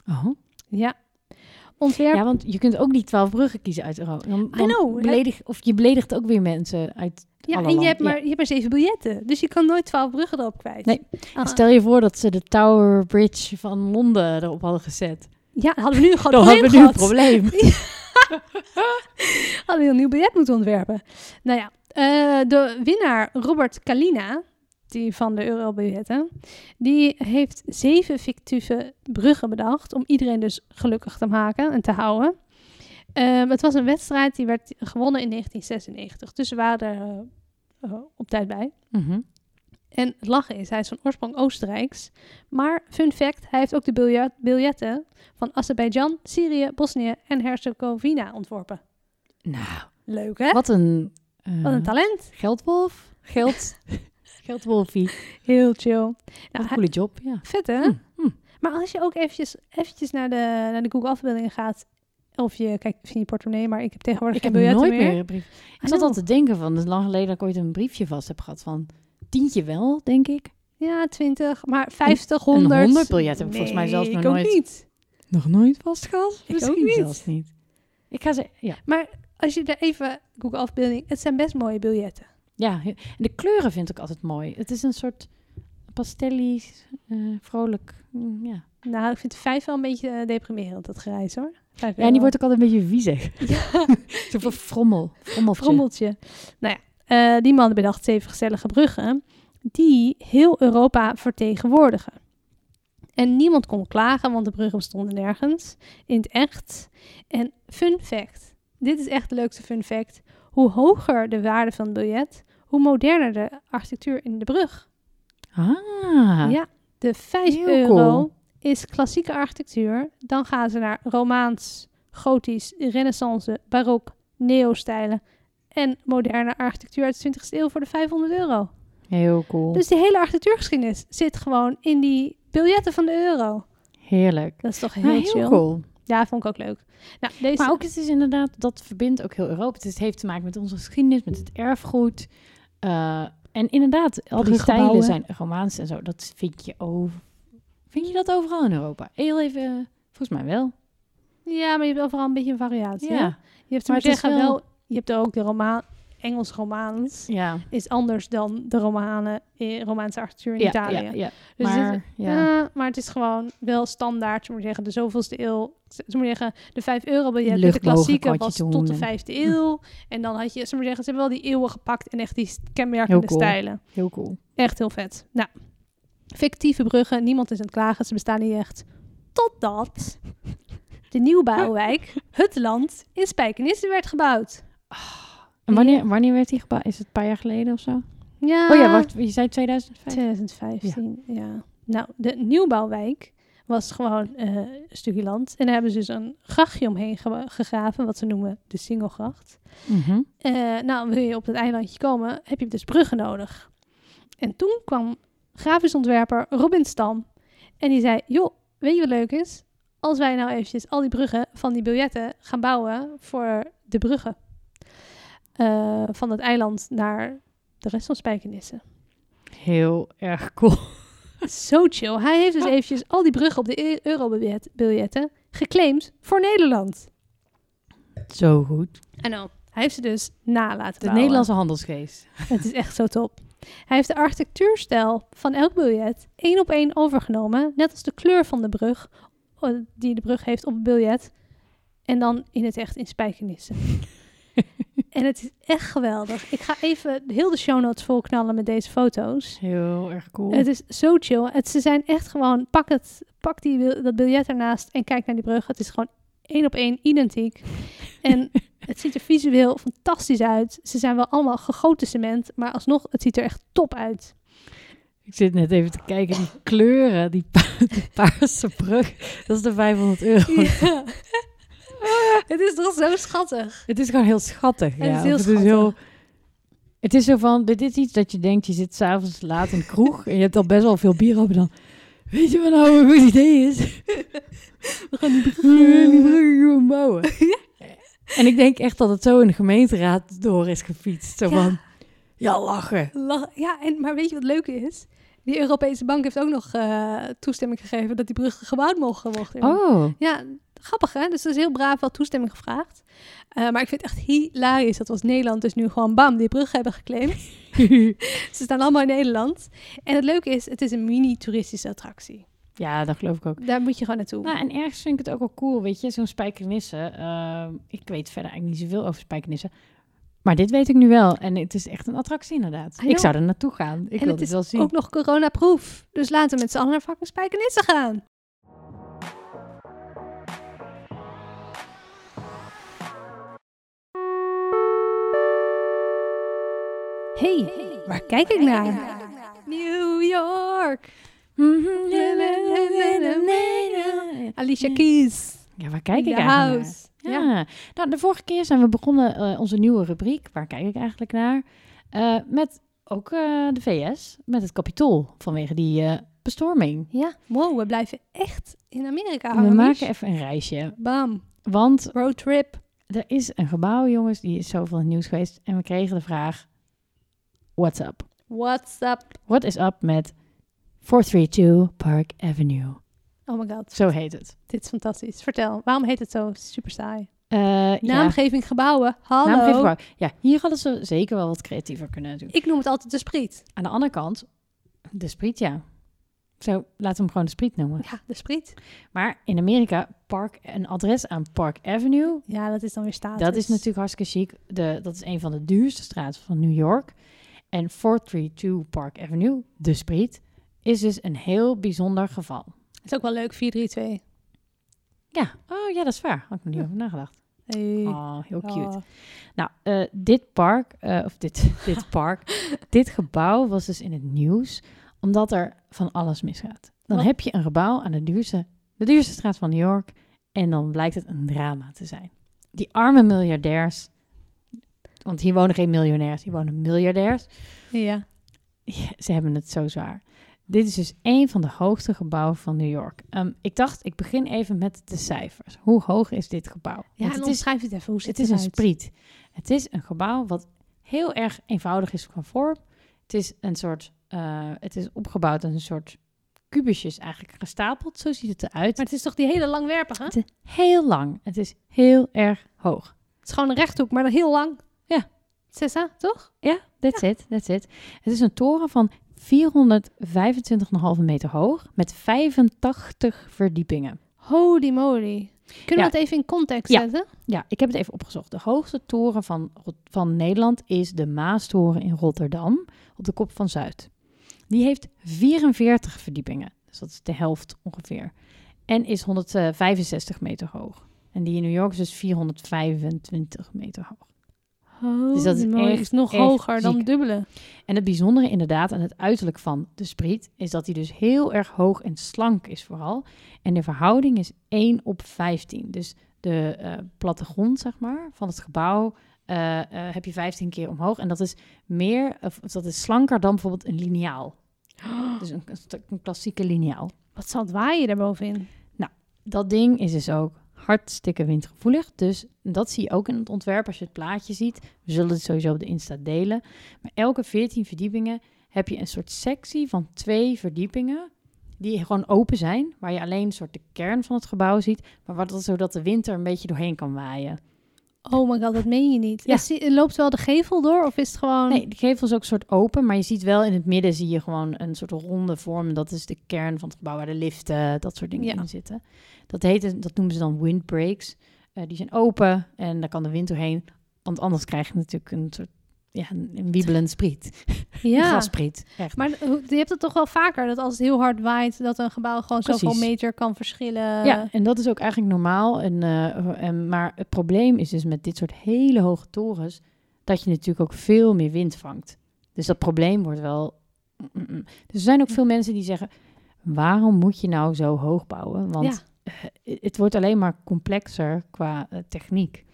Oh. Ja. Ontwerp Ja, want je kunt ook niet twaalf bruggen kiezen uit Europa. Dan, dan know. beledig, of je beledigt ook weer mensen uit Ja, en je landen. hebt, maar, je hebt maar zeven biljetten. Dus je kan nooit twaalf bruggen erop kwijt. Nee. Ah, Stel je voor dat ze de Tower Bridge van Londen erop hadden gezet. Ja, hadden we nu gewoon Dan een hadden we nu een probleem (laughs) probleem. Hadden we een nieuw biljet moeten ontwerpen. Nou ja, eh, de winnaar Robert Kalina, die van de eurobiljetten, die heeft zeven fictieve bruggen bedacht om iedereen dus gelukkig te maken en te houden. Ehm, het was een wedstrijd die werd gewonnen in 1996, dus we waren er eh, op tijd bij. Mhm. En het lachen is, hij is van oorsprong Oostenrijks. Maar fun fact, hij heeft ook de biljet, biljetten van Azerbeidzjan, Syrië, Bosnië en Herzegovina ontworpen. Nou, Leuk hè? wat een... eh, Wat een talent. Geldwolf? Geld... (laughs) Geldwolfie. Heel chill. Nou, een hij- coole job, ja. vet hè? Hm, hm. Maar als je ook eventjes, eventjes naar, de, naar de Google afbeeldingen gaat, of je kijkt in je portemonnee, maar ik heb tegenwoordig Ik geen heb nooit meer. brief. Ik zat al te denken van, het is lang geleden dat ik ooit een briefje vast heb gehad van tientje wel, denk ik. Ja, 20, maar 50, 100. een 100 biljet heb ik volgens mij zelfs nog ik ook nooit. niet. Nog nooit vast gehad? Ik Misschien ook niet. zelfs niet. Ik ga ze, ja. Maar als je er even Google afbeelding, het zijn best mooie biljetten. Ja, en de kleuren vind ik altijd mooi. Het is een soort pastellies, eh, vrolijk, mm, ja. Nou, ik vind vijf wel een beetje eh, deprimerend, dat gereis hoor. Vijf Ja, en die wordt ook altijd een beetje viezig. (laughs) Ja, (laughs) Zo van frommel, frommeltje. frommeltje. Nou ja, eh, die man bedacht zeven gezellige bruggen die heel Europa vertegenwoordigen. En niemand kon klagen, want de bruggen bestonden nergens in het echt. En fun fact, dit is echt de leukste fun fact. Hoe hoger de waarde van het biljet, hoe moderner de architectuur in de brug. Ah, Ja, de 5 Heel euro cool. is klassieke architectuur. Dan gaan ze naar Romaans, Gotisch, Renaissance, Barok, Neo-stijlen en moderne architectuur uit de 20e eeuw voor de 500 euro. heel cool. Dus die hele architectuurgeschiedenis zit gewoon in die biljetten van de euro. Heerlijk. Dat is toch heel, heel chill. cool. Ja, vond ik ook leuk. Nou, deze... Maar ook het is inderdaad, dat verbindt ook heel Europa. Het heeft te maken met onze geschiedenis, met het erfgoed. Eh, en inderdaad, al die stijlen zijn Romaans en zo. Dat vind je over. Vind je dat overal in Europa? Heel even, eh, volgens mij wel. Ja, maar je hebt overal een beetje een variatie. hè? Ja. Je hebt, Maar het is wel... wel- je hebt ook de Roma Engels-Romaans. Ja. Is anders dan de Romanen, eh, Romaanse architectuur in Ja, Italië. ja, ja. Dus maar, het- ja. Ja, maar het is gewoon wel standaard, zullen we zeggen, de zoveelste eeuw. Zullen we zeggen, de 5 euro biljet met de klassieke was tot de vijfde eeuw. En dan had je, zullen we zeggen, ze hebben wel die eeuwen gepakt en echt die kenmerkende Heel cool. stijlen. Heel cool. Echt heel vet. Nou, fictieve bruggen, niemand is aan het klagen, ze bestaan niet echt. Totdat de nieuwbouwwijk Hutland (laughs) in Spijkenisse werd gebouwd. En wanneer, wanneer werd die gebouwd? Is het een paar jaar geleden of zo? Ja, Oh ja, wacht. Je zei 2005? 2015, ja. Nou, de nieuwbouwwijk was gewoon eh, een stukje land. En daar hebben ze dus een grachtje omheen ge- gegraven, wat ze noemen de Singelgracht. Eh, nou, wil je op het eilandje komen, heb je dus bruggen nodig. En toen kwam grafisch ontwerper Robin Stam. En die zei, joh, weet je wat leuk is? Als wij nou eventjes al die bruggen van die biljetten gaan bouwen voor de bruggen. Eh, van het eiland naar de rest van Spijkenisse. Heel erg cool. Zo chill. Hij heeft dus eventjes al die bruggen op de e- eurobiljetten geclaimd voor Nederland. Zo goed. I know. Hij heeft ze dus na laten De bouwen. Nederlandse handelsgeest. Het is echt zo top. Hij heeft de architectuurstijl van elk biljet één op één overgenomen. Net als de kleur van de brug eh, die de brug heeft op het biljet. En dan in het echt in spijkenissen. En het is echt geweldig. Ik ga even heel de show notes volknallen met deze foto's. Heel erg cool. Het is zo chill. Het, ze zijn echt gewoon, pak, het, pak die, dat biljet ernaast en kijk naar die brug. Het is gewoon één op één identiek. En het (laughs) Het ziet er visueel fantastisch uit. Ze zijn wel allemaal gegoten cement, maar alsnog, het ziet er echt top uit. Ik zit net even te kijken, die kleuren, die, pa die paarse brug, dat is de 500 euro. Ja. (laughs) (laughs) het is toch zo schattig. Het is gewoon heel schattig. Het ja. is heel Of schattig. Het is, heel, het is zo van, dit is iets dat je denkt, je zit s'avonds laat in de kroeg en je hebt al best wel veel bier op en dan, weet je wat nou een goed idee is? (laughs) We gaan die We gaan die brug gewoon bouwen. (laughs) En ik denk echt dat het zo in de gemeenteraad door is gefietst. Zo Ja. van, ja lachen. Lach- Ja, en, maar weet je wat leuk is? Die Europese bank heeft ook nog eh, toestemming gegeven dat die brug gebouwd mocht worden. Oh, Ja, grappig hè? Dus er is heel braaf wel toestemming gevraagd. Eh, maar ik vind het echt hilarisch dat we als Nederland dus nu gewoon bam die brug hebben geclaimd. (laughs) Ze staan allemaal in Nederland. En het leuke is, het is een mini-toeristische attractie. ja, dat geloof ik ook. Daar moet je gewoon naartoe. Nou, en ergens vind ik het ook wel cool, weet je, zo'n spijkenissen. Ehm, ik weet verder eigenlijk niet zoveel over spijkenissen. Maar dit weet ik nu wel. En het is echt een attractie inderdaad. Ah, ik zou er naartoe gaan. Ik en wil het het is wel zien. ook nog coronaproof. Dus laten we met z'n allen naar fucking spijkenissen gaan. Hey, waar kijk ik naar? New York. Alicia Keys. Ja, waar kijk ik eigenlijk house. naar? Ja. Nou, de vorige keer zijn we begonnen eh, onze nieuwe rubriek. Waar kijk ik eigenlijk naar? Eh, met ook eh, de VS, met het kapitool vanwege die bestorming. Ja, wow, we blijven echt in Amerika we maken even een reisje. Bam, Want roadtrip. er is een gebouw, jongens, die is zoveel in het nieuws geweest. En we kregen de vraag, what's up? What's up? What is up met 432 Park Avenue? Oh my god, Zo heet het. dit is fantastisch. Vertel, waarom heet het zo super saai? Eh, ja, Naamgeving gebouwen, hallo. naamgeving. Ja, hier hadden ze zeker wel wat creatiever kunnen doen. Ik noem het altijd de spriet. Aan de andere kant, de spriet, ja. Zo, laten we hem gewoon de spriet noemen. Ja, de spriet. Maar in Amerika, park, een adres aan Park Avenue, Ja, dat is dan weer status. dat is natuurlijk hartstikke chic. De, dat is een van de duurste straten van New York. En 432 Park Avenue, de spriet, is dus een heel bijzonder geval. Het is ook wel leuk, 432. Ja, oh ja, dat is waar. Had ik nog niet Ja. over nagedacht. Hey. Oh, heel cute. Oh. Nou, eh, dit park, eh, of dit, (laughs) dit park, (laughs) dit gebouw was dus in het nieuws, omdat er van alles misgaat. Dan Wat? heb je een gebouw aan de duurste, de duurste straat van New York en dan blijkt het een drama te zijn. Die arme miljardairs, want hier wonen geen miljonairs, hier wonen miljardairs, Ja. ja, ze hebben het zo zwaar. Dit is dus een van de hoogste gebouwen van New York. Ehm, ik dacht, ik begin even met de cijfers. Hoe hoog is dit gebouw? Ja, het is omschrijf het even. Hoe ziet het is een spriet. Het is een gebouw wat heel erg eenvoudig is van vorm. Het is een soort, eh, het is opgebouwd als een soort kubusjes eigenlijk gestapeld. Zo ziet het eruit. Maar het is toch die hele langwerpige? Het is heel lang. Het is heel erg hoog. Het is gewoon een rechthoek, maar dan heel lang. Sessa, toch? Ja, that's it, that's it. Het is een toren van 425,5 meter hoog met 85 verdiepingen. Holy moly. Kunnen Ja. we het even in context Ja. zetten? Ja, ik heb het even opgezocht. De hoogste toren van, van Nederland is de Maastoren in Rotterdam, op de Kop van Zuid. Die heeft 44 verdiepingen, dus dat is de helft ongeveer. En is 165 meter hoog. En die in New York is dus 425 meter hoog. Holy Dus dat is echt, is nog echt hoger dan ziek. dubbele. En het bijzondere inderdaad aan het uiterlijk van de spriet is dat hij dus heel erg hoog en slank is vooral. En de verhouding is 1 op 15. Dus de eh, plattegrond, zeg maar, van het gebouw eh, eh, heb je 15 keer omhoog. En dat is meer, of dat is slanker dan bijvoorbeeld een liniaal. (gasps) Dus een, een klassieke liniaal. Wat zal het waaien daarbovenin? Dat ding is dus ook hartstikke windgevoelig. Dus dat zie je ook in het ontwerp als je het plaatje ziet. We zullen het sowieso op de Insta delen. Maar elke 14 verdiepingen heb je een soort sectie van twee verdiepingen. Die gewoon open zijn. Waar je alleen een soort de kern van het gebouw ziet. Maar wat, zodat de wind er een beetje doorheen kan waaien. Oh my god, dat meen je niet. Ja. Is loopt wel de gevel door of is het gewoon... Nee, de gevel is ook een soort open. Maar je ziet wel in het midden zie je gewoon een soort ronde vorm. Dat is de kern van het gebouw waar de liften, dat soort dingen Ja. in zitten. Dat, heet, dat noemen ze dan windbreaks. Eh die zijn open en daar kan de wind doorheen. Want anders krijg je natuurlijk een soort ja, een, een wiebelend spriet. (laughs) Een Ja. grasspriet, echt. Maar je hebt het toch wel vaker dat als het heel hard waait, dat een gebouw gewoon Precies. zoveel meter kan verschillen. ja, en dat is ook eigenlijk normaal. En, eh, en, maar het probleem is dus met dit soort hele hoge torens... dat je natuurlijk ook veel meer wind vangt. Dus dat probleem wordt wel... mm, mm, mm. Dus er zijn ook veel mensen die zeggen... waarom moet je nou zo hoog bouwen? Want Ja. Eh, het wordt alleen maar complexer qua eh, techniek.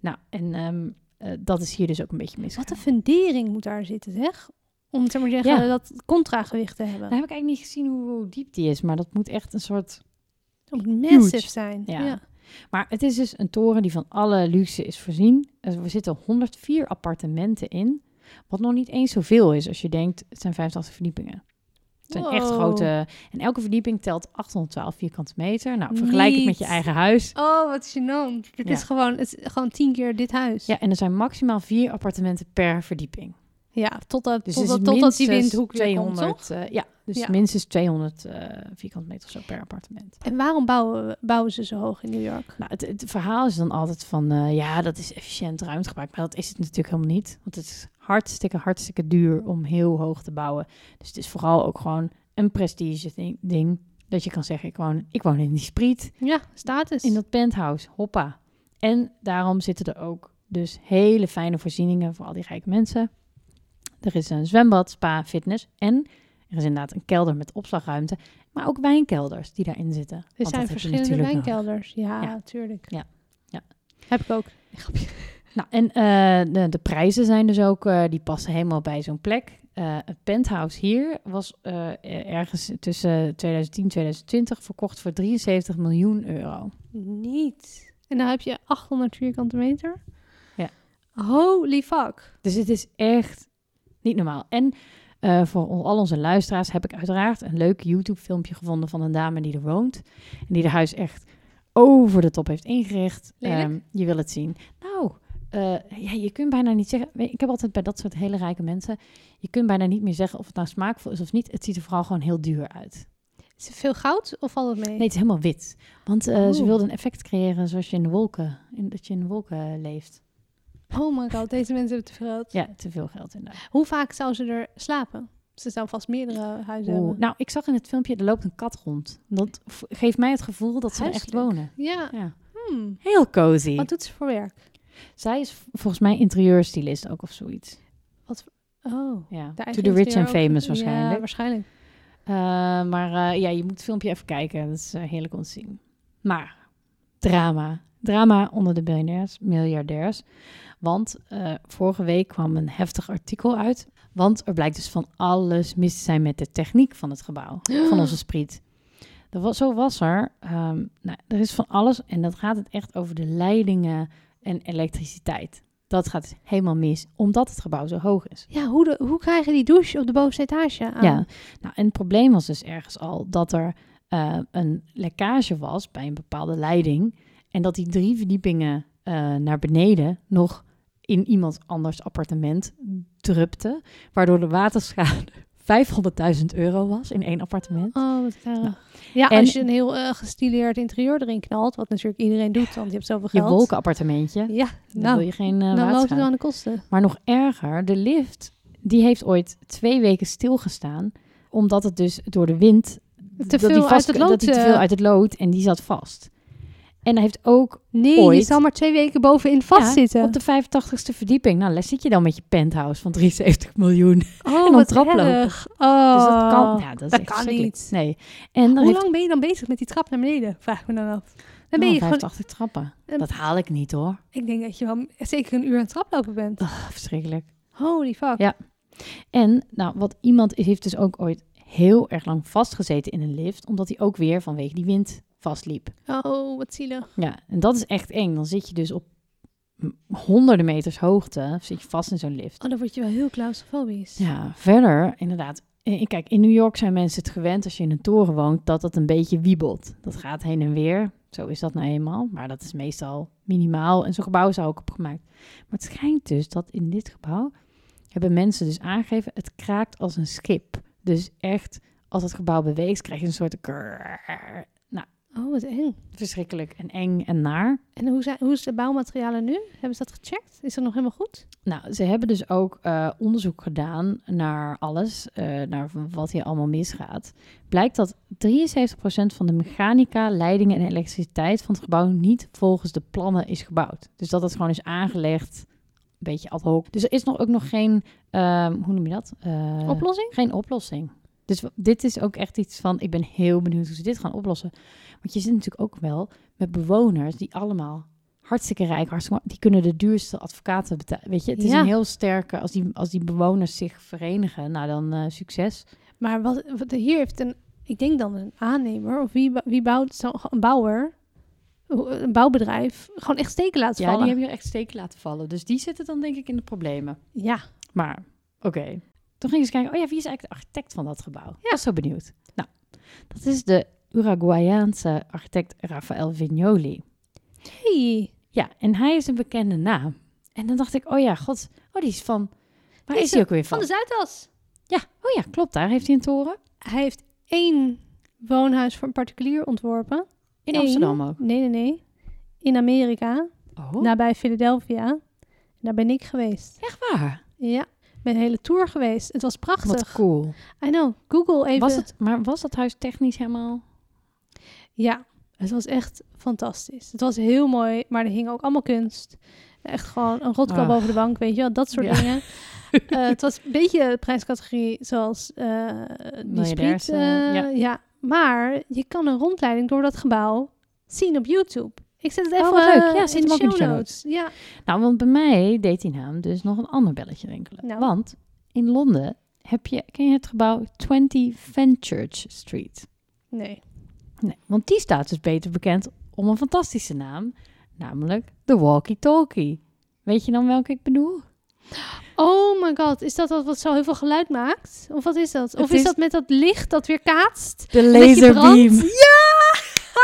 Nou, en ehm, eh, dat is hier dus ook een beetje misgegaan. Wat een fundering moet daar zitten, zeg. Om maar te zeggen, Ja. dat contragewicht te hebben. Dan heb ik eigenlijk niet gezien hoe, hoe diep die is, maar dat moet echt een soort... Dat moet massive zijn. Ja. Ja. Maar het is dus een toren die van alle luxe is voorzien. Er zitten 104 appartementen in, wat nog niet eens zoveel is als je denkt, het zijn 85 verdiepingen. Het zijn echt grote... En elke verdieping telt 812 vierkante meter. Nou, vergelijk het met je eigen huis. Oh, wat gênant. Het Ja. is gewoon, het is gewoon tien keer dit huis. Ja, en er zijn maximaal vier appartementen per verdieping. Ja, totdat, Dus totdat, totdat die windhoek weer komt, 200, toch? eh, ja, dus Ja. minstens 200 eh, vierkante meter of zo per appartement. En waarom bouwen, we- bouwen ze zo hoog in New York? Nou, het, het verhaal is dan altijd van, eh, ja, dat is efficiënt ruimtegebruik. Maar dat is het natuurlijk helemaal niet. Want het is hartstikke, hartstikke duur om heel hoog te bouwen. Dus het is vooral ook gewoon een prestige ding. ding dat je kan zeggen, ik woon, ik woon in die spriet, Ja, status. in dat penthouse, hoppa. En daarom zitten er ook dus hele fijne voorzieningen voor al die rijke mensen. Er is een zwembad, spa, fitness en er is inderdaad een kelder met opslagruimte. Maar ook wijnkelders die daarin zitten. er zijn verschillende natuurlijk wijnkelders. Ja, Ja. tuurlijk. Ja. Ja. Heb ik ook. Nou, en eh, de, de prijzen zijn dus ook, eh, die passen helemaal bij zo'n plek. Eh het penthouse hier was ergens tussen 2010 en 2020 verkocht voor 73 miljoen euro. Niet. En dan heb je 800 vierkante meter. Ja. Holy fuck. Dus het is echt niet normaal. En voor al onze luisteraars heb ik uiteraard een leuk YouTube-filmpje gevonden van een dame die er woont. En die haar huis echt over de top heeft ingericht. Ehm, je wil het zien. Nou, eh, ja, je kunt bijna niet zeggen... Ik heb altijd bij dat soort hele rijke mensen... Je kunt bijna niet meer zeggen of het nou smaakvol is of niet. Het ziet er vooral gewoon heel duur uit. Is het veel goud of valt het mee? Nee, het is helemaal wit. Want eh, ze Oh. wilden een effect creëren zoals je in de wolken... In, dat je in de wolken leeft. Oh my god, deze mensen hebben te veel geld. Ja, te veel geld inderdaad. Hoe vaak zou ze er slapen? Ze zou vast meerdere huizen Oeh, hebben. nou, ik zag in het filmpje, er loopt een kat rond. Dat geeft mij het gevoel dat ze echt wonen. Ja. Ja. Hmm. Heel cozy. Wat doet ze voor werk? Zij is volgens mij interieurstylist ook of zoiets. Oh. Ja. To the rich and famous Ja, waarschijnlijk. waarschijnlijk. Eh, maar eh, ja, je moet het filmpje even kijken. Dat is eh, heerlijk om te zien. Maar, drama. Drama onder de miljardairs. Want vorige week kwam een heftig artikel uit. Want er blijkt dus van alles mis te zijn met de techniek van het gebouw. (gasps) Van onze spriet. Was, zo was er. ehm, nou, er is van alles. En dat gaat het echt over de leidingen en elektriciteit. Dat gaat helemaal mis, omdat het gebouw zo hoog is. Ja, hoe, de, hoe krijg je die douche op de bovenste etage aan? Ja, nou, en het probleem was dus ergens al dat er eh, een lekkage was bij een bepaalde leiding. En dat die drie verdiepingen eh, naar beneden nog in iemand anders appartement drupte. Waardoor de waterschade 500.000 euro was in één appartement. Oh, wat. Nou, ja, en- als je een heel eh, gestileerd interieur erin knalt, wat natuurlijk iedereen doet, want je hebt zoveel Je geld. wolkenappartementje, Ja, dan nou, wil je geen eh dan loopt het aan de kosten. Maar nog erger, de lift, die heeft ooit twee weken stilgestaan. Omdat het dus door de wind... Te dat veel uit het lood, Dat die te eh, veel uit het lood en die zat vast. En hij heeft ook Nee, je ooit- zal maar twee weken bovenin vastzitten. Ja, op de 85ste verdieping. Nou, daar zit je dan met je penthouse van 73 miljoen. oh, (laughs) dan wat traplopen. erg. Oh, Dus dat kan, ja, dat kan niet. Nee. En Hoe heeft lang ben je dan bezig met die trap naar beneden? Vraag me dan af. Dan ben oh, je gewoon, 85 trappen. Een- Dat haal ik niet hoor. ik denk dat je wel zeker een uur aan het traplopen bent. Ah, verschrikkelijk. Holy fuck. Ja. En nou, wat iemand heeft dus ook ooit heel erg lang vastgezeten in een lift, omdat hij ook weer vanwege die wind vastliep. Oh, wat zielig. Ja, en dat is echt eng. Dan zit je dus op honderden meters hoogte, zit je vast in zo'n lift. Oh, dan word je wel heel claustrofobisch. Ja, verder inderdaad. eh, Kijk, in New York zijn mensen het gewend als je in een toren woont dat het een beetje wiebelt. Dat gaat heen en weer. Zo is dat nou eenmaal. Maar dat is meestal minimaal. En zo'n gebouw is daar ook opgemaakt. Maar het schijnt dus dat in dit gebouw hebben mensen dus aangegeven, het kraakt als een schip. Dus echt, als het gebouw beweegt, krijg je een soort... Nou, Oh, wat eng. Verschrikkelijk en eng en naar. En hoe, zijn, hoe is de bouwmaterialen nu? Hebben ze dat gecheckt? Is dat nog helemaal goed? Nou, ze hebben dus ook eh, onderzoek gedaan naar alles, eh, naar wat hier allemaal misgaat. Blijkt dat 73% van de mechanica, leidingen en elektriciteit van het gebouw niet volgens de plannen is gebouwd. Dus dat het gewoon is aangelegd, beetje ad hoc. Dus er is nog ook nog geen, ehm, hoe noem je dat? Eh, Oplossing? Geen oplossing. Dus dit is ook echt iets van, ik ben heel benieuwd hoe ze dit gaan oplossen. Want je zit natuurlijk ook wel met bewoners die allemaal hartstikke rijk, hartstikke, die kunnen de duurste advocaten betalen. Weet je, het is Ja. een heel sterke, als die, als die bewoners zich verenigen, nou dan eh, succes. Maar wat, wat hier heeft een, ik denk dan een aannemer of wie, wie bouwt zo, een bouwer, een bouwbedrijf, gewoon echt steken laten Ja, die vallen. hebben hier echt steken laten vallen. Dus die zitten dan denk ik in de problemen. Ja, Maar, oké. Toen gingen ze kijken, oh ja, wie is eigenlijk de architect van dat gebouw? Ik was zo benieuwd. Nou, dat is de Uruguayaanse architect Rafael Vignoli. hey. Ja, en hij is een bekende naam. En dan dacht ik, oh ja, god, oh die is van... Waar is is hij ook weer van van? de Zuidas. Ja, oh ja, klopt, daar heeft hij een toren. Hij heeft één woonhuis voor een particulier ontworpen. In. Amsterdam ook. Nee, nee, nee. In Amerika, Oh, nabij Philadelphia. Daar ben ik geweest. echt waar? Ja, ben een hele tour geweest. Het was prachtig. Wat cool. I know. Google even. Was het, maar was dat huis technisch helemaal... Ja, het was echt fantastisch. Het was heel mooi, maar er hing ook allemaal kunst. Echt gewoon een rotkool Ah. boven de bank, weet je wel, dat soort Ja. dingen. Eh, het was een beetje de prijscategorie zoals eh die Spriet. eh, ja. ja. Maar je kan een rondleiding door dat gebouw zien op YouTube. Ik zet het Oh, even wat leuk. eh, Ja, zet in de in de show notes. Ja, Nou, want bij mij deed die naam dus nog een ander belletje rinkelen. Nou. Want in Londen heb je, ken je het gebouw 20 Fenchurch Street? nee. Nee, want die staat dus beter bekend om een fantastische naam, namelijk de Walkie Talkie. Weet je dan welke ik bedoel? Oh my god, is dat dat wat zo heel veel geluid maakt? Of wat is dat? Of is, is- dat met dat licht dat weer kaatst? De brandt? Ja!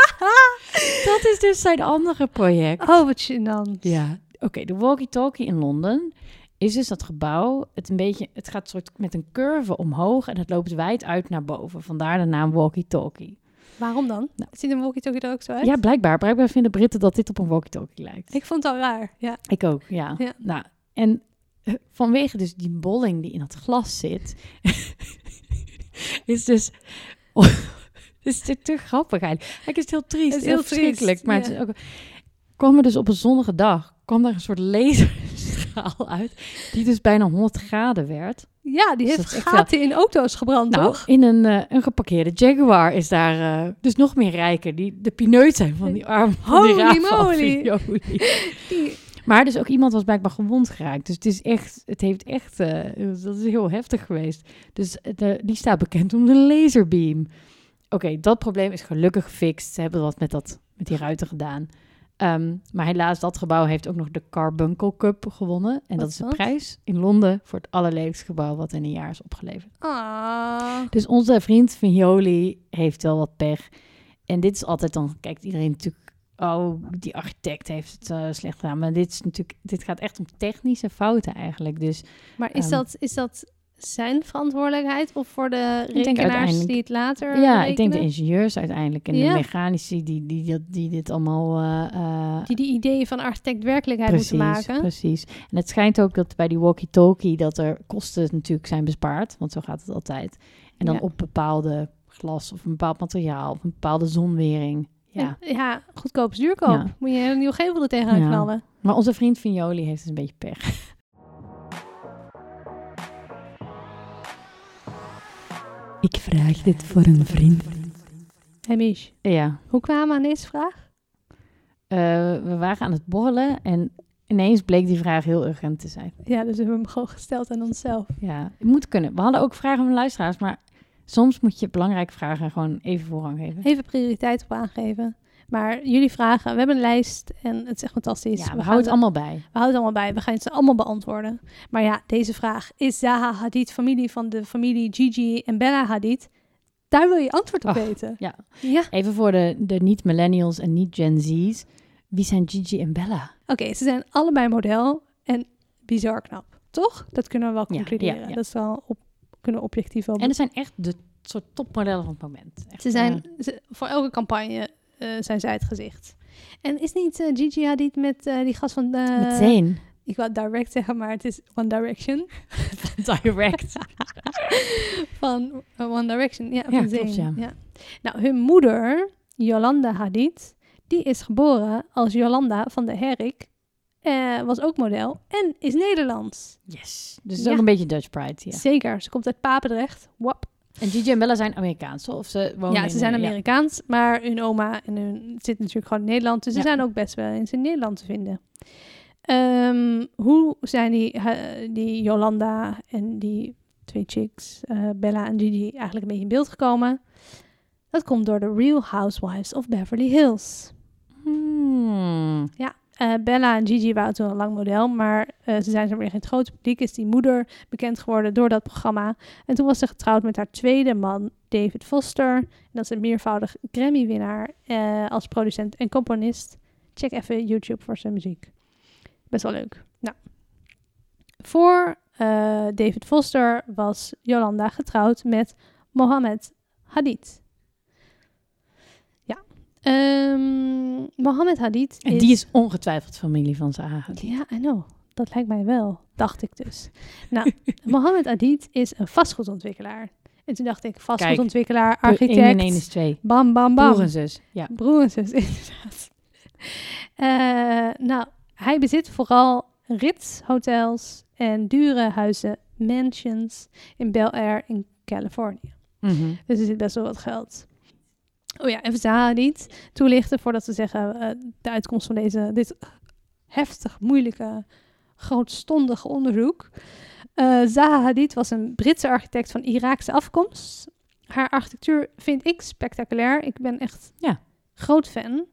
(laughs) dat is dus zijn andere project. Oh, wat gênant. Ja, oké. de walkie-talkie in Londen is dus dat gebouw. Het, een beetje, het gaat soort met een curve omhoog en het loopt wijd uit naar boven. Vandaar de naam walkie-talkie. Waarom dan? Nou. Ziet een walkie-talkie er ook zo uit? Ja, blijkbaar. Blijkbaar vinden Britten dat dit op een walkie-talkie lijkt. Ik vond het al raar, ja. Ik ook, ja. Ja. Nou, en vanwege dus die bolling die in dat glas zit, (laughs) is dus... (laughs) is dit te grappig eigenlijk. Hij is heel triest, Het is heel, heel verschrikkelijk. maar ja. het is ook, kwam er dus op een zonnige dag, kwam er een soort laserstraal (laughs) uit, die dus bijna 100 graden werd. Ja, die Dus heeft gaten in auto's gebrand, Nou, toch? in een, eh, een geparkeerde Jaguar is daar eh, dus nog meer rijken, die de pineut zijn van die arm van die Holy moly. Die- Maar dus ook iemand was blijkbaar gewond geraakt. Dus het is echt, het heeft echt, eh, dat is heel heftig geweest. Dus de, die staat bekend om de laserbeam. Oké, dat probleem is gelukkig gefixt. Ze hebben wat met, dat, met die ruiten gedaan. Ehm, maar helaas, dat gebouw heeft ook nog de Carbuncle Cup gewonnen. En Wat dat is de dat? prijs in Londen voor het allerleefste gebouw wat in een jaar is opgeleverd. Ah. Dus onze vriend Vignoli heeft wel wat pech. En dit is altijd dan, kijkt iedereen natuurlijk, oh, die architect heeft het eh, slecht gedaan. Maar dit is natuurlijk, dit gaat echt om technische fouten eigenlijk. Dus Maar is, Ehm. dat, is dat zijn verantwoordelijkheid of voor de rekenaars die het later ja, ik denk de ingenieurs uiteindelijk en Ja. de mechanici die, die, die, die dit allemaal... eh, eh, Die die ideeën van architect werkelijkheid precies, moeten maken. precies. En het schijnt ook dat bij die walkie-talkie dat er kosten natuurlijk zijn bespaard. Want zo gaat het altijd. En dan Ja. op bepaalde glas of een bepaald materiaal of een bepaalde zonwering. Ja. En- ja, goedkoop is duurkoop. Ja. Moet je een nieuw gevel er tegenaan Ja. knallen. Maar onze vriend Vignoli heeft dus een beetje pech. (laughs) Ik vraag dit voor een vriend. Hey Mich, Ja, hoe kwamen we aan deze vraag? eh, we waren aan het borrelen en ineens bleek die vraag heel urgent te zijn. Ja, dus we hebben hem gewoon gesteld aan onszelf. Ja, het moet kunnen. We hadden ook vragen van luisteraars, maar soms moet je belangrijke vragen gewoon even voorrang geven. Even prioriteit op aangeven. Maar jullie vragen, we hebben een lijst en het is echt fantastisch. Ja, we houden het allemaal bij. We houden het allemaal bij. We gaan ze allemaal beantwoorden. Maar ja, deze vraag. Is Zaha Hadid familie van de familie Gigi en Bella Hadid? Daar wil je antwoord op weten. ja. Ja. Even voor de, de niet-millennials en niet-Gen Z's. Wie zijn Gigi en Bella? Oké, ze zijn allebei model en bizar knap. Toch? Dat kunnen we wel concluderen. ja, ja. Dat is wel op, kunnen objectief wel En het zijn echt de soort topmodellen van het moment. Echt, Ze zijn eh, ze- voor elke campagne eh, zijn zij het gezicht. En is niet eh, Gigi Hadid met eh, die gast van... eh, Meteen. Ik wou direct zeggen, maar het is One Direction. (laughs) Direct. (laughs) van One Direction. Ja, Ja, van klopt, Zayn. ja. Nou, hun moeder, Jolanda Hadid, die is geboren als Jolanda van de Herrik. Eh, was ook model en is Nederlands. Yes. Dus het is Ja. ook een beetje Dutch Pride, ja. Zeker, ze komt uit Papendrecht. Wap. En Gigi en Bella zijn Amerikaans? Of ze wonen Ja, ze zijn eh, ja. Amerikaans, maar hun oma en hun zit natuurlijk gewoon in Nederland. Dus ze Ja. zijn ook best wel eens in Nederland te vinden. Ehm, hoe zijn die, eh, die Jolanda en die twee chicks, Bella en Gigi, eigenlijk een beetje in beeld gekomen? Dat komt door de Real Housewives of Beverly Hills. Hmm. Eh, Bella en Gigi waren toen al lang model, maar eh, ze zijn zo weer in het grote publiek. Is die moeder bekend geworden door dat programma. En toen was ze getrouwd met haar tweede man, David Foster. En dat is een meervoudig Grammy-winnaar eh, als producent en componist. Check even YouTube voor zijn muziek. Best wel leuk. Nou, voor David Foster was Jolanda getrouwd met Mohammed Hadid. Ehm, Mohammed Hadid En die is ongetwijfeld familie van Zaha. ja, I know. Dat lijkt mij wel, dacht ik dus. Nou, (laughs) Mohammed Hadid is een vastgoedontwikkelaar. En toen dacht ik, vastgoedontwikkelaar, 1 architect, en 1 is 2. bam, bam, bam. Broer en zus. Ja. Broer en zus, (laughs) inderdaad. Eh, nou, hij bezit vooral Ritz hotels en dure huizen, mansions in Bel Air in Californië. Mhm. Dus er zit best wel wat geld. Oh ja, even Zaha Hadid toelichten voordat we zeggen eh, de uitkomst van deze, dit heftig, moeilijke, grootstondige onderzoek. Eh Zaha Hadid was een Britse architect van Iraakse afkomst. Haar architectuur vind ik spectaculair. Ik ben echt Ja. groot fan.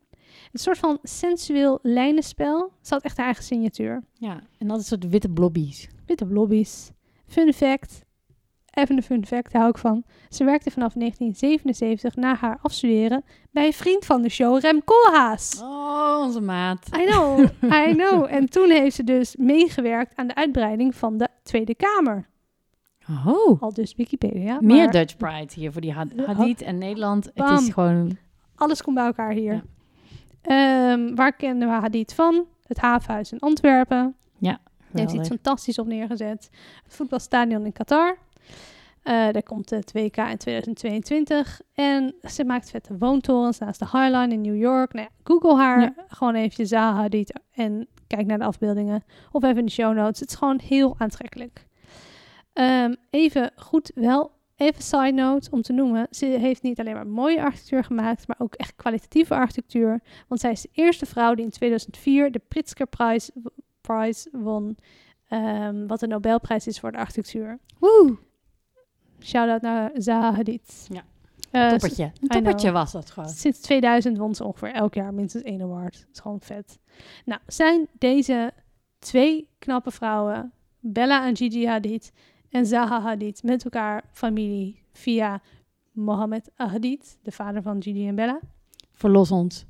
Een soort van sensueel lijnenspel. Ze had echt haar eigen signatuur. ja. En dat is soort witte blobbies. Witte lobby's. Fun fact. Even een fun fact, daar hou ik van. Ze werkte vanaf 1977 na haar afstuderen bij een vriend van de show, Rem Koolhaas. Oh, onze maat. I know, (laughs) I know. En toen heeft ze dus meegewerkt aan de uitbreiding van de Tweede Kamer. Oh. Al dus Wikipedia. Meer maar Dutch Pride hier voor die Had- Ja. Hadid en Nederland. Het Bam. is gewoon... Alles komt bij elkaar hier. Ehm, waar kennen we Hadid van? Het havenhuis in Antwerpen. Daar heeft hij iets geweldig. fantastisch op neergezet. Het voetbalstadion in Qatar. Eh daar komt het WK in 2022. En ze maakt vette woontorens naast de High Line in New York. Nou ja, Google haar Ja. gewoon eventjes Zaha Hadid en kijk naar de afbeeldingen. Of even in de show notes. Het is gewoon heel aantrekkelijk. Ehm, even goed wel, even side note om te noemen. Ze heeft niet alleen maar mooie architectuur gemaakt, maar ook echt kwalitatieve architectuur. Want zij is de eerste vrouw die in 2004 de Pritzker Prize, Prize won. ehm, wat de Nobelprijs is voor de architectuur. Woe. Shout-out naar Zaha Hadid. Ja. Eh, Toppertje. Een toppertje was dat gewoon. Sinds 2000 won ze ongeveer elk jaar minstens één award. Dat is gewoon vet. Nou, zijn deze twee knappe vrouwen, Bella en Gigi Hadid en Zaha Hadid, met elkaar familie via Mohammed Hadid, de vader van Gigi en Bella. Verlos ons.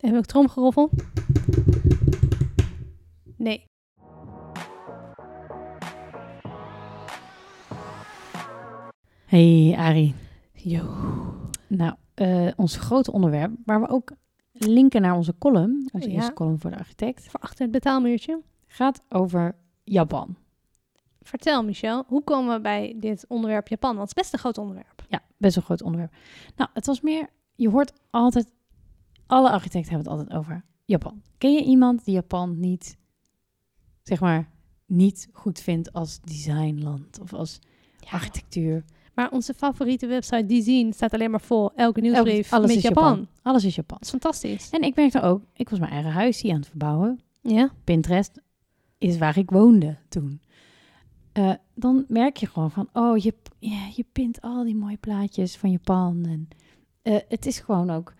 Heb ik tromgeroffel? Nee. Hey Arie. Yo. Nou, eh, ons grote onderwerp, waar we ook linken naar onze column, onze Ja. eerste column voor de architect, Voor achter het betaalmuurtje. gaat over Japan. Vertel Michel, hoe komen we bij dit onderwerp Japan? Want het is best een groot onderwerp. Ja, best een groot onderwerp. Nou, het was meer, je hoort altijd, alle architecten hebben het altijd over Japan. Ken je iemand die Japan niet, zeg maar, niet goed vindt als designland of als architectuur? Maar onze favoriete website, die zien, staat alleen maar vol. Elke nieuwsbrief alles met is Japan. Japan. Alles is Japan. Dat is fantastisch. En ik merkte ook, ik was mijn eigen huis hier aan het verbouwen. Ja. Pinterest is waar ik woonde toen. Eh, dan merk je gewoon van, oh, je, ja, je pint al die mooie plaatjes van Japan. En eh, het is gewoon ook...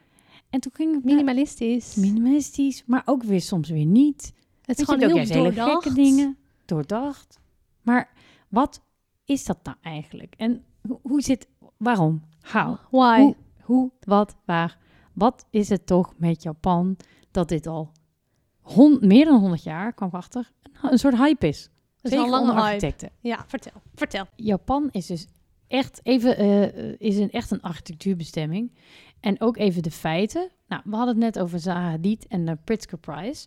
En toen ging naar- Minimalistisch. minimalistisch, maar ook weer soms weer niet. het is je, gewoon ook heel hele gekke dingen, doordacht. Maar wat is dat nou eigenlijk? En hoe, zit, waarom, how? Why? Hoe, hoe, wat, waar? Wat is het toch met Japan dat dit al hon- meer dan 100 jaar, kwam achter, een, een soort hype is? Dat is al lange hype. architecten. Ja, vertel. Vertel. Japan is dus echt even eh, is een, echt een architectuurbestemming. En ook even de feiten. Nou, we hadden het net over Zaha Hadid en de Pritzker Prize.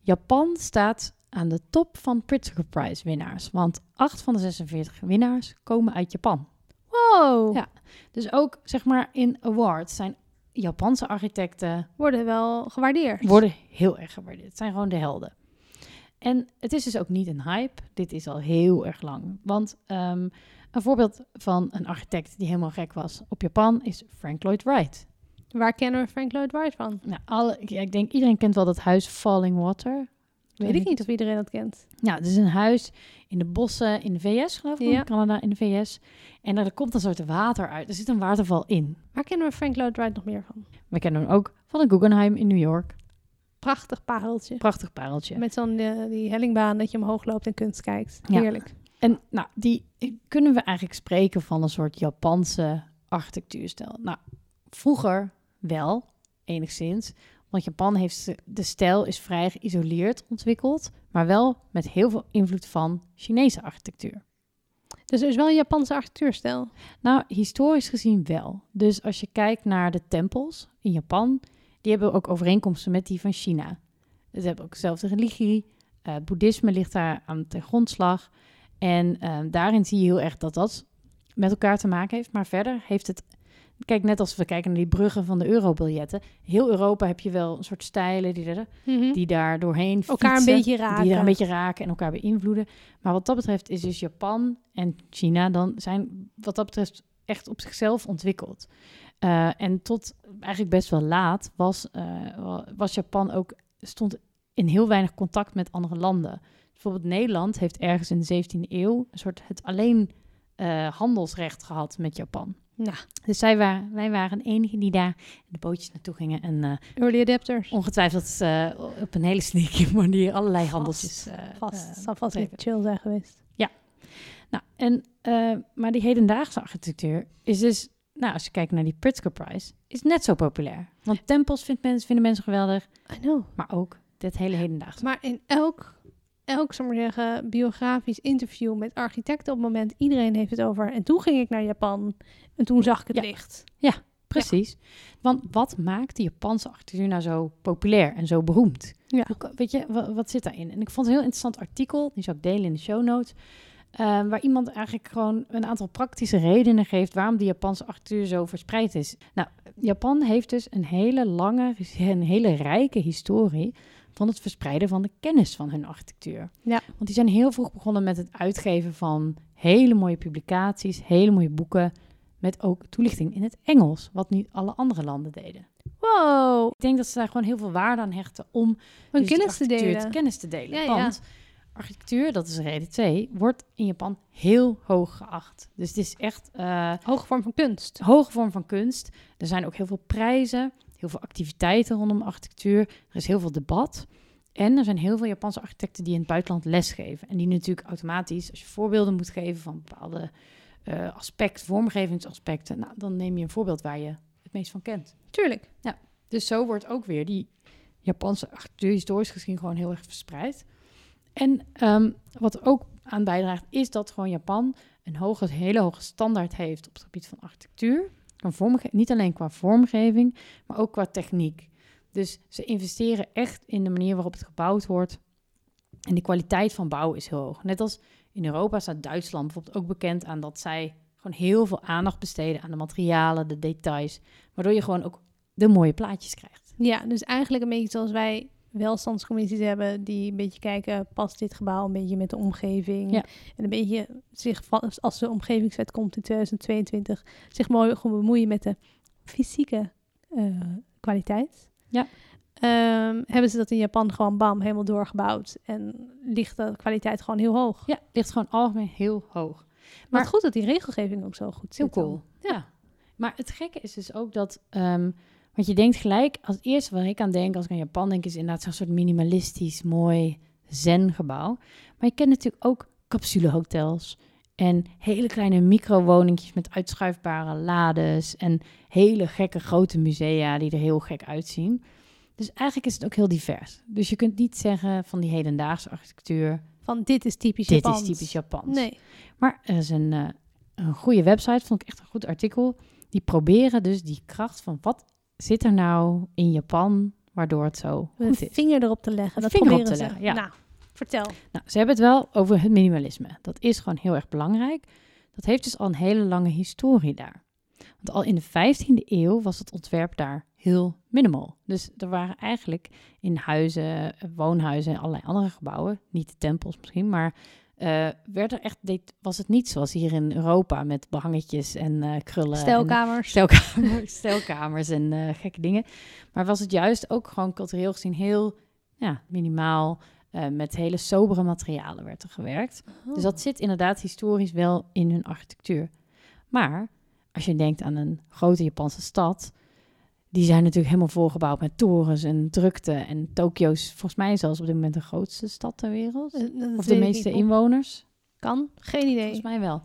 Japan staat aan de top van Pritzker Prize winnaars. Want 8 van de 46 winnaars komen uit Japan. Wow. Ja. Dus ook, zeg maar, in awards zijn Japanse architecten Worden wel gewaardeerd. worden heel erg gewaardeerd. Het zijn gewoon de helden. En het is dus ook niet een hype. Dit is al heel erg lang. Want ehm, een voorbeeld van een architect die helemaal gek was op Japan is Frank Lloyd Wright. Waar kennen we Frank Lloyd Wright van? Nou, alle, ja, ik denk iedereen kent wel dat huis Falling Water. Weet ik niet of iedereen dat kent. Ja, het is een huis in de bossen in de VS, geloof ik. Ja. In Canada, in de VS. En er komt een soort water uit. Er zit een waterval in. Waar kennen we Frank Lloyd Wright nog meer van? We kennen hem ook van de Guggenheim in New York. Prachtig pareltje. Prachtig pareltje. Met zo'n eh, die hellingbaan dat je omhoog loopt en kunst kijkt. Ja. Heerlijk. En nou, die kunnen we eigenlijk spreken van een soort Japanse architectuurstijl. Nou, vroeger wel, enigszins. Want Japan heeft de- stijl is vrij geïsoleerd ontwikkeld, maar wel met heel veel invloed van Chinese architectuur. Dus er is wel een Japanse architectuurstijl. Nou, historisch gezien wel. Dus als je kijkt naar de tempels in Japan, die hebben ook overeenkomsten met die van China. Ze hebben ook dezelfde religie. eh boeddhisme ligt daar aan ten grondslag. En eh, daarin zie je heel erg dat dat met elkaar te maken heeft. Maar verder heeft het... Kijk, net als we kijken naar die bruggen van de eurobiljetten. Heel Europa heb je wel een soort stijlen die, er, die daar doorheen Elkaar een fietsen, beetje raken. Die daar een beetje raken en elkaar beïnvloeden. Maar wat dat betreft is dus Japan en China dan zijn wat dat betreft echt op zichzelf ontwikkeld. Eh, en tot eigenlijk best wel laat was, eh, was Japan ook stond in heel weinig contact met andere landen. Bijvoorbeeld Nederland heeft ergens in de 17e eeuw een soort het alleen eh, handelsrecht gehad met Japan. Nou, Dus zij waren, wij waren de enigen die daar de bootjes naartoe gingen en eh, early adapters. ongetwijfeld eh, op een hele sneaky (laughs) manier allerlei Vast, handeltjes. eh, Vast. zal vast even chill zijn geweest. Nou, en, maar die hedendaagse architectuur is dus, nou, als je kijkt naar die Pritzker Prize, is net zo populair. Want tempels vindt mensen, vinden mensen geweldig, I know. maar ook dit hele hedendaagse. Maar in elk, elk zal ik maar zeggen, biografisch interview met architecten op het moment, iedereen heeft het over. En toen ging ik naar Japan en toen zag ik het Ja. licht. Precies. Want wat maakt de Japanse architectuur nou zo populair en zo beroemd? Ja. Hoe weet je, wat, wat zit daarin? En ik vond het een heel interessant artikel, die zal ik delen in de show notes, eh, waar iemand eigenlijk gewoon een aantal praktische redenen geeft waarom de Japanse architectuur zo verspreid is. Nou, Japan heeft dus een hele lange, een hele rijke historie van het verspreiden van de kennis van hun architectuur. Ja. Want die zijn heel vroeg begonnen met het uitgeven van hele mooie publicaties, hele mooie boeken, met ook toelichting in het Engels, wat niet alle andere landen deden. Wow, Ik denk dat ze daar gewoon heel veel waarde aan hechten om een dus kennis te delen. kennis te delen. Ja, ja. Want architectuur, dat is reden 2, wordt in Japan heel hoog geacht. Dus het is echt eh Hoge vorm van kunst. hoge vorm van kunst. Er zijn ook heel veel prijzen, heel veel activiteiten rondom architectuur. Er is heel veel debat. En er zijn heel veel Japanse architecten die in het buitenland lesgeven. En die natuurlijk automatisch, als je voorbeelden moet geven van bepaalde eh aspecten, vormgevingsaspecten, nou, dan neem je een voorbeeld waar je het meest van kent. Tuurlijk. Dus zo wordt ook weer die Japanse architectuur historisch gezien gewoon heel erg verspreid. En ehm, wat er ook aan bijdraagt, is dat gewoon Japan een hoge, hele hoge standaard heeft op het gebied van architectuur. Vormge- niet alleen qua vormgeving, maar ook qua techniek. Dus ze investeren echt in de manier waarop het gebouwd wordt. En de kwaliteit van bouwen is heel hoog. Net als in Europa staat Duitsland bijvoorbeeld ook bekend aan dat zij gewoon heel veel aandacht besteden aan de materialen, de details. Waardoor je gewoon ook de mooie plaatjes krijgt. Ja, dus eigenlijk een beetje zoals wij welstandscommissies hebben die een beetje kijken, past dit gebouw een beetje met de omgeving? Ja. En een beetje zich, als de omgevingswet komt in 2022, zich mooi gewoon bemoeien met de fysieke eh, kwaliteit. Ja. Ehm, hebben ze dat in Japan gewoon bam, helemaal doorgebouwd en ligt de kwaliteit gewoon heel hoog. Ja, ligt gewoon algemeen heel hoog. Maar Maar- het goed dat die regelgeving ook zo goed Heel zit. dan. cool. Ja. Maar het gekke is dus ook dat... ehm, want je denkt gelijk, als het eerste waar ik aan denk als ik aan Japan denk... is inderdaad zo'n soort minimalistisch, mooi zen-gebouw. Maar je kent natuurlijk ook capsulehotels... en hele kleine microwoningjes met uitschuifbare lades... en hele gekke grote musea die er heel gek uitzien. Dus eigenlijk is het ook heel divers. Dus je kunt niet zeggen van die hedendaagse architectuur... Van dit is typisch dit Japans. is typisch Japans. Nee. Maar er is een, eh, een goede website, vond ik echt een goed artikel. Die proberen dus die kracht van wat zit er nou in Japan waardoor het zo Een goed is? vinger erop te leggen. Dat vinger op te leggen, ja. Nou, vertel. Nou, ze hebben het wel over het minimalisme. Dat is gewoon heel erg belangrijk. Dat heeft dus al een hele lange historie daar. Want al in de 15e eeuw was het ontwerp daar heel minimal. Dus er waren eigenlijk in huizen, woonhuizen en allerlei andere gebouwen, niet de tempels misschien, maar eh, werd er echt, deed- was het niet zoals hier in Europa met behangetjes en eh, krullen. en- Stelkamers. stelkamers, (laughs) stelkamers en eh, gekke dingen. Maar was het juist ook gewoon cultureel gezien heel ja, minimaal. met hele sobere materialen werd er gewerkt. Oh. Dus dat zit inderdaad historisch wel in hun architectuur. Maar als je denkt aan een grote Japanse stad, die zijn natuurlijk helemaal volgebouwd met torens en drukte. En Tokio is volgens mij zelfs op dit moment de grootste stad ter wereld. Eh, Of de meeste inwoners. Kan? Geen idee. Volgens mij wel.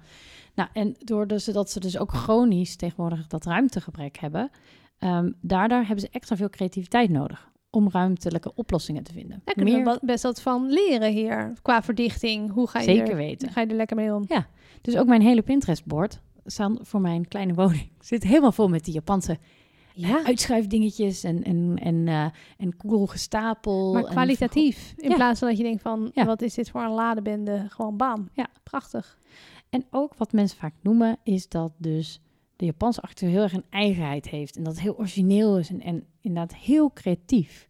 Nou, en doordat ze, dat ze dus ook chronisch tegenwoordig dat ruimtegebrek hebben, ehm daardoor hebben ze extra veel creativiteit nodig om ruimtelijke oplossingen te vinden. Daar kunnen we wat- best wat van leren hier. Qua verdichting. Hoe ga je, Zeker er, weten. ga je er lekker mee om? Dus ook mijn hele Pinterest-bord staan voor mijn kleine woning (laughs) zit helemaal vol met die Japanse Ja, uitschuifdingetjes en, en, en, eh en cool gestapel. maar en kwalitatief. In Ja. plaats van dat je denkt van, Ja. wat is dit voor een ladebende? Gewoon bam. Ja. Prachtig. En ook wat mensen vaak noemen, is dat dus de Japanse architectuur heel erg een eigenheid heeft. En dat het heel origineel is en, en inderdaad heel creatief.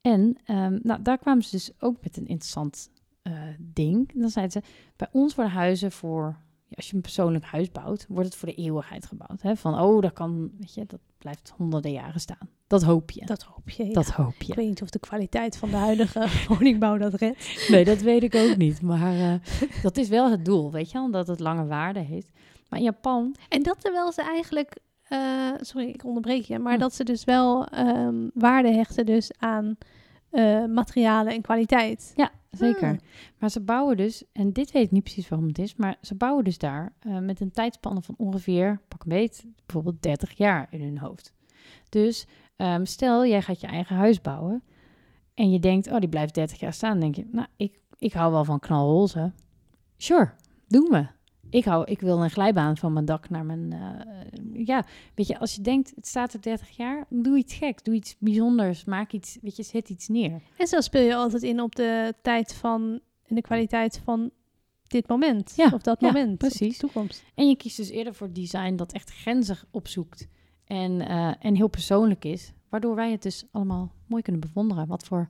En ehm, nou, daar kwamen ze dus ook met een interessant eh, ding. Dan zeiden ze, bij ons worden huizen voor, als je een persoonlijk huis bouwt, wordt het voor de eeuwigheid gebouwd. Hè? Van, oh, dat kan, weet je, dat blijft honderden jaren staan. Dat hoop je. Dat hoop je. ja. Dat hoop Ik je. weet niet of de kwaliteit van de huidige (laughs) woningbouw dat redt. Nee, dat weet ik ook niet. Maar eh, (laughs) dat is wel het doel, weet je wel, dat het lange waarde heeft. Maar in Japan En dat terwijl ze eigenlijk, eh, sorry, ik onderbreek je, maar dat ze dus wel ehm, waarde hechten dus aan eh, materialen en kwaliteit. Ja, zeker. Hmm. Maar ze bouwen dus, en dit weet ik niet precies waarom het is, maar ze bouwen dus daar eh, met een tijdspanne van ongeveer, pak een beet, bijvoorbeeld 30 jaar in hun hoofd. Dus ehm, stel, jij gaat je eigen huis bouwen en je denkt, oh, die blijft 30 jaar staan. Dan denk je, nou, ik, ik hou wel van knalroze. Sure, doen we. Ik, hou, ik wil een glijbaan van mijn dak naar mijn... eh, ja, weet je, als je denkt, het staat er 30 jaar, doe iets geks, doe iets bijzonders, maak iets, weet je, zet iets neer. En zo speel je altijd in op de tijd van en de kwaliteit van dit moment. Ja, of dat ja, moment. precies. De toekomst. En je kiest dus eerder voor design dat echt grenzen opzoekt en, eh, en heel persoonlijk is. Waardoor wij het dus allemaal mooi kunnen bewonderen. Wat voor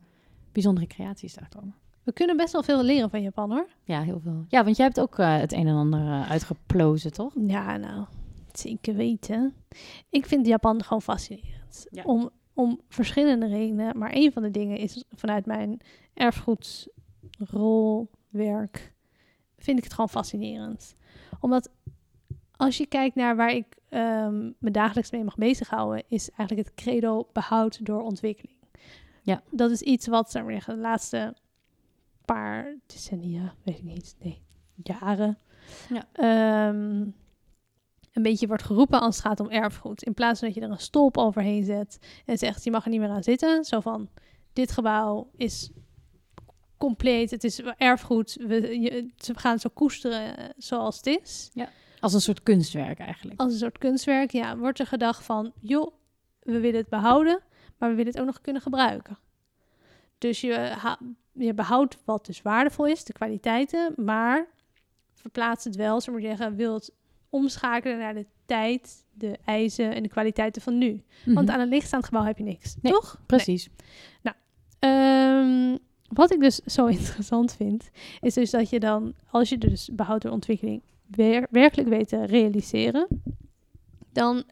bijzondere creaties daar komen. We kunnen best wel veel leren van Japan hoor. Ja, heel veel. Ja, want jij hebt ook eh, het een en ander eh, uitgeplozen, toch? Ja, nou, zeker weten. Ik vind Japan gewoon fascinerend. Ja. Om, om verschillende redenen. Maar een van de dingen is vanuit mijn erfgoedsrolwerk vind ik het gewoon fascinerend. Omdat als je kijkt naar waar ik ehm, me dagelijks mee mag bezighouden, is eigenlijk het credo behoud door ontwikkeling. Ja. Dat is iets wat zeg maar, de laatste paar decennia, weet ik niet, nee, jaren, Ja. ehm, een beetje wordt geroepen als het gaat om erfgoed. In plaats van dat je er een stolp overheen zet en zegt, je mag er niet meer aan zitten. Zo van, dit gebouw is compleet, het is erfgoed, we, je, we gaan het zo koesteren zoals het is. Als een soort kunstwerk eigenlijk. Als een soort kunstwerk, ja, wordt er gedacht van, joh, we willen het behouden, maar we willen het ook nog kunnen gebruiken. Dus je, ha- je behoudt wat dus waardevol is, de kwaliteiten, maar verplaatst het wel, zullen we maar zeggen, wil het omschakelen naar de tijd, de eisen en de kwaliteiten van nu. Want Mhm. aan een leegstaand gebouw heb je niks, Nee. toch? Precies. Ehm, wat ik dus zo (laughs) interessant vind, is dus dat je dan, als je dus behoud door ontwikkeling wer- werkelijk weet te realiseren, dan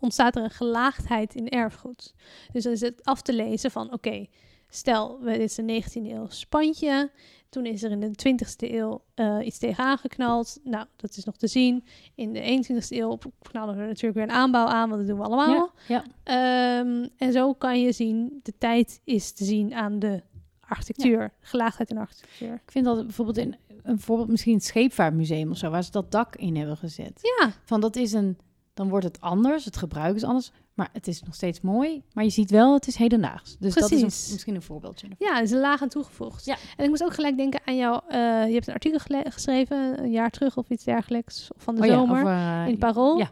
ontstaat er een gelaagdheid in erfgoed. Dus dan is het af te lezen van, oké, stel, we- dit is een 19e eeuw spandje, toen is er in de 20e eeuw eh, iets tegenaan geknald. Nou, dat is nog te zien. In de 21e eeuw knallen we er natuurlijk weer een aanbouw aan, want dat doen we allemaal. Ja, ja. Ehm, en zo kan je zien, de tijd is te zien aan de architectuur, gelaagdheid in architectuur. Ik vind dat bijvoorbeeld in een voorbeeld misschien het scheepvaartmuseum of zo, waar ze dat dak in hebben gezet. Ja, Van dat is een, dan wordt het anders, het gebruik is anders, maar het is nog steeds mooi. Maar je ziet wel, het is hedendaags. Dus dat is een, misschien een voorbeeldje. ja, er is een laag aan toegevoegd. Ja. En ik moest ook gelijk denken aan jou. eh, je hebt een artikel geschreven, een jaar terug of iets dergelijks, of van de Oh ja, zomer, over, eh, in Parool. ja.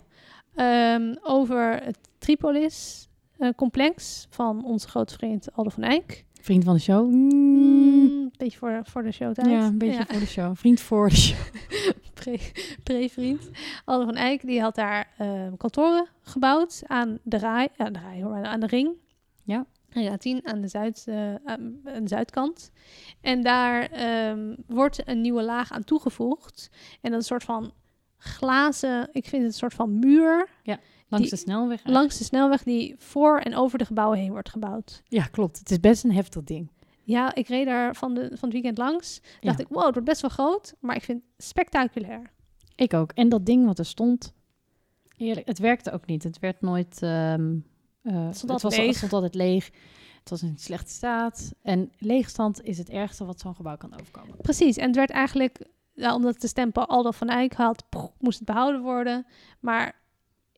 Ehm, over het Tripolis eh, complex van onze grote vriend Aldo van Eyck. Vriend van de show. Mm, beetje voor, voor de showtijd. Ja, een beetje voor de show. Vriend voor de show. (laughs) Pre- Pre-vriend. Aldo van Eyck, die had daar eh, kantoren gebouwd aan de Rai, aan de, Rai, hoor, aan de ring. Ja. Ja, 10 aan de, zuid, eh, aan aan de zuidkant. En daar ehm, wordt een nieuwe laag aan toegevoegd. En dat is een soort van glazen, ik vind het een soort van muur Langs Die- de snelweg. langs de snelweg die voor en over de gebouwen heen wordt gebouwd. Ja, klopt. Het is best een heftig ding. Ja, ik reed daar van, de, van het weekend langs. Dacht Ja. ik, wow, het wordt best wel groot, maar ik vind het spectaculair. Ik ook. En dat ding wat er stond, eerlijk, het werkte ook niet. Het werd nooit. ehm, eh, Het stond het, altijd was, leeg. het stond altijd leeg. Het was in slechte staat. En leegstand is het ergste wat zo'n gebouw kan overkomen. Precies, en het werd eigenlijk, ja, omdat de stempel Aldo van Eyck had, moest het behouden worden. Maar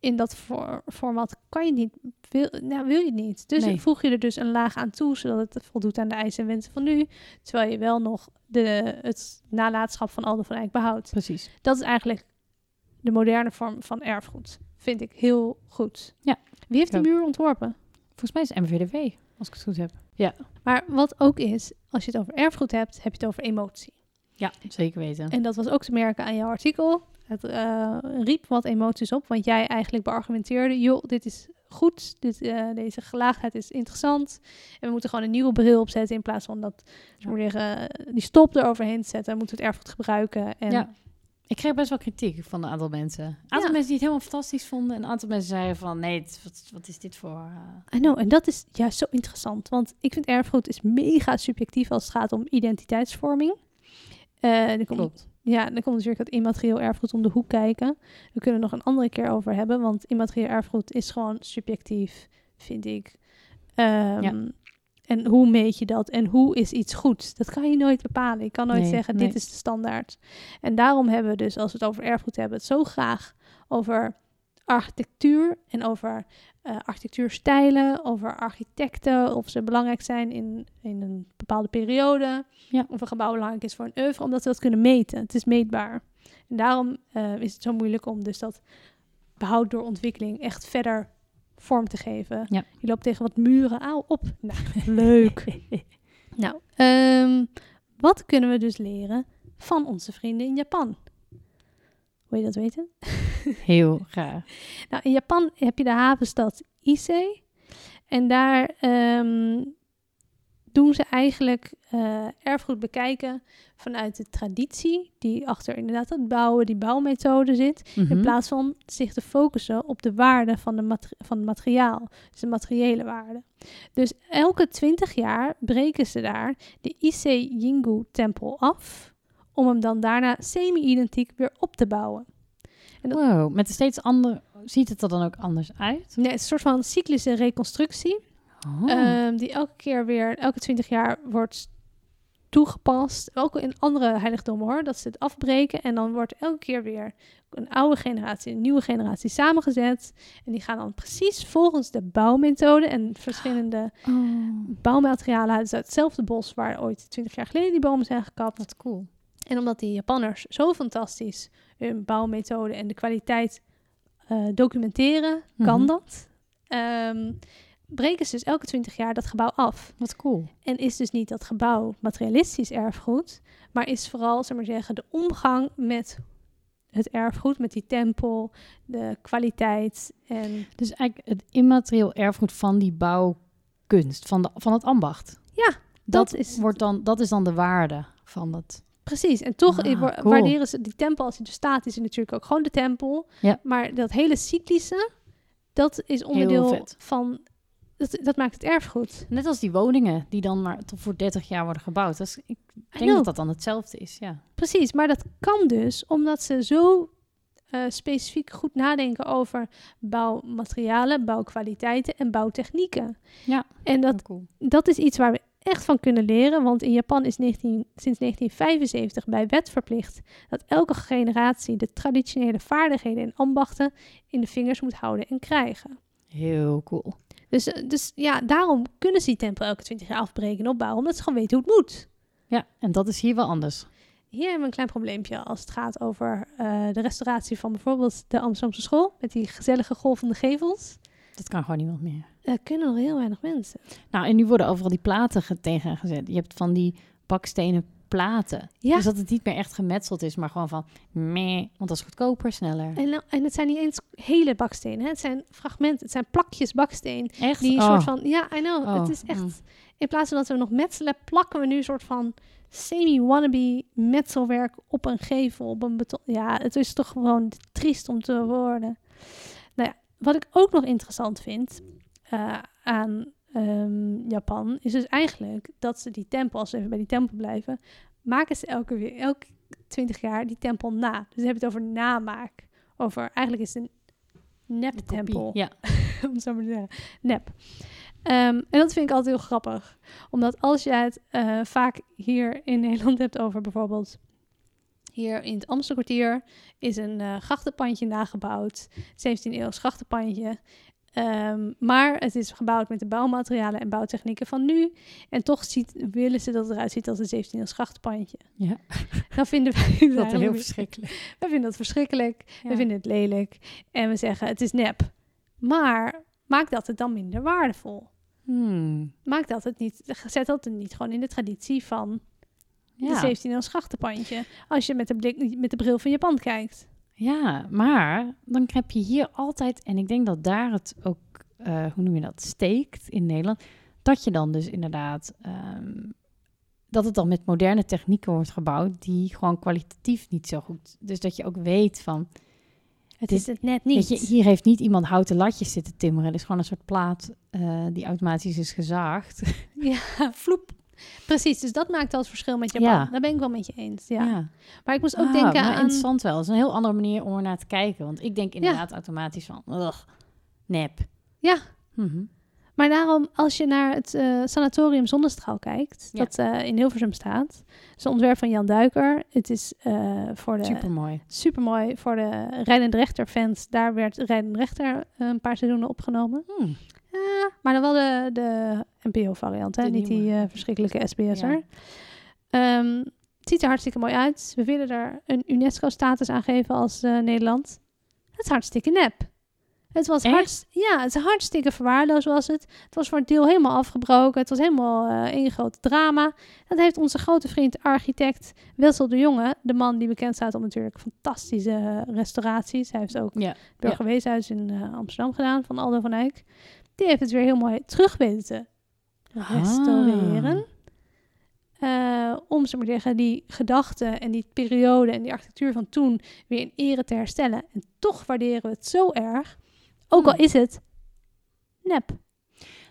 in dat voor, format kan je niet, wil, nou, wil je niet. Dus Nee. voeg je er dus een laag aan toe, zodat het voldoet aan de eisen en wensen van nu. Terwijl je wel nog de, het nalatenschap van Aldo van Eyck behoudt. Precies. Dat is eigenlijk de moderne vorm van erfgoed. Vind ik heel goed. Ja, Wie heeft ook. muur ontworpen? Volgens mij is het MVDW, als ik het goed heb. Ja, Maar wat ook is, als je het over erfgoed hebt, heb je het over emotie. ja zeker weten. En dat was ook te merken aan jouw artikel. Het eh, riep wat emoties op, want jij eigenlijk beargumenteerde: joh, dit is goed, dit, eh, deze gelaagdheid is interessant. En we moeten gewoon een nieuwe bril opzetten in plaats van dat, ja. zeggen, die stop eroverheen te zetten. We moeten het erfgoed gebruiken. En Ja. Ik kreeg best wel kritiek van een aantal mensen. Een aantal Ja. mensen die het helemaal fantastisch vonden. En een aantal mensen zeiden van, nee, wat, wat is dit voor... eh, I know, en dat is juist zo interessant. Want ik vind erfgoed is mega subjectief als het gaat om identiteitsvorming. Eh, er komt, Klopt. Ja, dan komt natuurlijk het immaterieel erfgoed om de hoek kijken. Daar kunnen we nog een andere keer over hebben. Want immaterieel erfgoed is gewoon subjectief, vind ik. Ehm, Ja. En hoe meet je dat? En hoe is iets goed? Dat kan je nooit bepalen. Je kan nooit Nee, zeggen, nee. dit is de standaard. En daarom hebben we dus, als we het over erfgoed hebben, het zo graag over architectuur en over eh, architectuurstijlen, over architecten, of ze belangrijk zijn in, in een bepaalde periode, Ja. of een gebouw belangrijk is voor een oeuvre, omdat we dat kunnen meten. Het is meetbaar. En daarom eh, is het zo moeilijk om dus dat behoud door ontwikkeling echt verder vorm te geven. Ja. Je loopt tegen wat muren aan op. Nou, (laughs) leuk. (laughs) nou, ehm, wat kunnen we dus leren van onze vrienden in Japan? Wil je dat weten? (laughs) Heel raar. Nou, in Japan heb je de havenstad Ise. En daar ehm, doen ze eigenlijk eh, erfgoed bekijken vanuit de traditie die achter inderdaad het bouwen, die bouwmethode zit. In Mhm. plaats van zich te focussen op de waarde van, de van het materiaal. Dus de materiële waarde. Dus elke twintig jaar breken ze daar de Ise Jingu tempel af. Om hem dan daarna semi-identiek weer op te bouwen. Wow, met een steeds ander... Ziet het er dan ook anders uit? Nee, het is een soort van cyclische reconstructie. Oh. Ehm, die elke keer weer, elke twintig jaar wordt toegepast. Ook in andere heiligdommen hoor, dat ze het afbreken. En dan wordt elke keer weer een oude generatie, een nieuwe generatie samengezet. En die gaan dan precies volgens de bouwmethode en verschillende Oh, bouwmaterialen uit hetzelfde bos waar ooit twintig jaar geleden die bomen zijn gekapt. wat cool. En omdat die Japanners zo fantastisch hun bouwmethode en de kwaliteit eh, documenteren, kan Mhm. dat. Ehm, breken ze dus elke twintig jaar dat gebouw af. Wat cool. En is dus niet dat gebouw materialistisch erfgoed, maar is vooral, zeg maar zeggen, de omgang met het erfgoed, met die tempel, de kwaliteit en Dus eigenlijk het immaterieel erfgoed van die bouwkunst, van, de, van het ambacht. Ja, dat is- wordt dan, dat is dan de waarde van het... precies. En toch Ah, wa- cool. waarderen ze die tempel als die er staat, is natuurlijk ook gewoon de tempel. Ja. Maar dat hele cyclische, dat is onderdeel van, dat, dat maakt het erfgoed. Net als die woningen die dan maar tot voor 30 jaar worden gebouwd. Is, ik denk dat dat dan hetzelfde is, ja. Precies, maar dat kan dus omdat ze zo eh, specifiek goed nadenken over bouwmaterialen, bouwkwaliteiten en bouwtechnieken. Ja, En dat, cool. dat is iets waar we echt van kunnen leren, want in Japan is 19, sinds 1975 bij wet verplicht dat elke generatie de traditionele vaardigheden en ambachten in de vingers moet houden en krijgen. Heel cool. Dus, eh, dus ja, daarom kunnen ze die tempel elke 20 jaar afbreken en opbouwen, omdat ze gewoon weten hoe het moet. Ja, en dat is hier wel anders. Hier hebben we een klein probleempje als het gaat over eh, de restauratie van bijvoorbeeld de Amsterdamse school. Met die gezellige golvende gevels. Dat kan gewoon niemand meer. Kunnen nog heel weinig mensen. Nou, en nu worden overal die platen ge- tegen gezet. Je hebt van die bakstenen platen. Ja. Dus dat het niet meer echt gemetseld is, maar gewoon van meh, want dat is goedkoper, sneller. En, nou- en het zijn niet eens hele bakstenen. Hè? Het zijn fragmenten. Het zijn plakjes baksteen. Echt? Die een Oh. soort van... Ja, I know. Oh, Het is echt... mm. In plaats van dat we nog metselen, plakken we nu een soort van semi-wannabe metselwerk op een gevel, op een beton. Ja, het is toch gewoon triest om te worden. Nou ja, wat ik ook nog interessant vind eh, aan ehm, Japan, is dus eigenlijk dat ze die tempel, als we even bij die tempel blijven, maken ze elke, weer, elke 20 jaar die tempel na. Dus we hebben het over namaak. Over, eigenlijk is het een nep-tempel Ja. (laughs) om het zo maar te zeggen. Nep. Ehm, en dat vind ik altijd heel grappig. Omdat als je het eh, vaak hier in (laughs) Nederland hebt over bijvoorbeeld... Hier in het Amstelkwartier is een eh grachtenpandje nagebouwd. 17e eeuws grachtenpandje. Ehm, maar het is gebouwd met de bouwmaterialen en bouwtechnieken van nu. En toch ziet, willen ze dat het eruit ziet als een 17e eeuws grachtenpandje. Ja. (laughs) Dan vinden wij (laughs) Dat heel verschrikkelijk. (laughs) wij vinden dat verschrikkelijk. Ja. We vinden het lelijk. En we zeggen het is nep. Maar maak dat het dan minder waardevol. Hmm. Maak dat het niet, zet dat het niet gewoon in de traditie van Ja. de 17 eeuws grachtenpandje. Als je met de, blik, met de bril van Japan kijkt. Ja, maar dan heb je hier altijd, en ik denk dat daar het ook, eh, hoe noem je dat, steekt in Nederland, dat je dan dus inderdaad, ehm, dat het dan met moderne technieken wordt gebouwd, die gewoon kwalitatief niet zo goed. Dus dat je ook weet van, Het is het net niet. Weet je, hier heeft niet iemand houten latjes zitten timmeren. Het is gewoon een soort plaat eh, die automatisch is gezaagd. Ja, (laughs) vloep. Precies, dus dat maakt al het verschil met Japan. Ja. Daar ben ik wel met je eens. Ja. ja. Maar ik moest ook Ah, denken aan... interessant wel. Het is een heel andere manier om er naar te kijken. Want ik denk inderdaad automatisch van, ugh, nep. Ja. Mhm. Maar daarom, als je naar het eh, sanatorium Zonnestraal kijkt, dat eh, in Hilversum staat, het is een ontwerp van Jan Duiker. Het is eh, voor de Supermooi. supermooi voor de Rijdend Rechter fans. Daar werd Rijdend Rechter een paar seizoenen opgenomen. Hmm. Ja, maar dan wel de, de NPO-variant, hè? Niet die eh, verschrikkelijke SBS'er. Ehm, het ziet er hartstikke mooi uit. We willen er een UNESCO-status aan geven als eh, Nederland. Het is hartstikke nep. Het was Echt? hart, ja, het is hartstikke verwaarloosd was het. Het was voor een deel helemaal afgebroken. Het was helemaal eh één groot drama. Dat heeft onze grote vriend architect Wessel de Jonge, de man die bekend staat om natuurlijk fantastische eh, restauraties. Hij heeft ook Ja. Burgerweeshuis in eh, Amsterdam gedaan van Aldo van Eyck. Die heeft het weer heel mooi terug weten te restaureren. Eh, om ze maar zeggen, die gedachten en die periode en die architectuur van toen weer in ere te herstellen. En toch waarderen we het zo erg. Ook al Hmm. is het nep.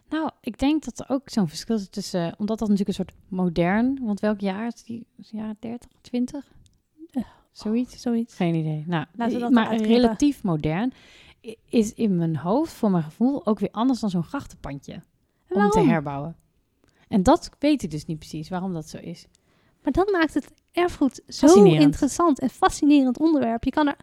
Nou, ik denk dat er ook zo'n verschil is tussen... Omdat dat natuurlijk een soort modern... Want welk jaar is die? Is het jaar 30, 20? Eh, Zoiets? Zoiets. Geen idee. Nou, Laten we dat maar relatief modern is in mijn hoofd, voor mijn gevoel, ook weer anders dan zo'n grachtenpandje. En Om te herbouwen. En dat weet ik dus niet precies, waarom dat zo is. Maar dat maakt het erfgoed zo interessant en fascinerend onderwerp. Je kan er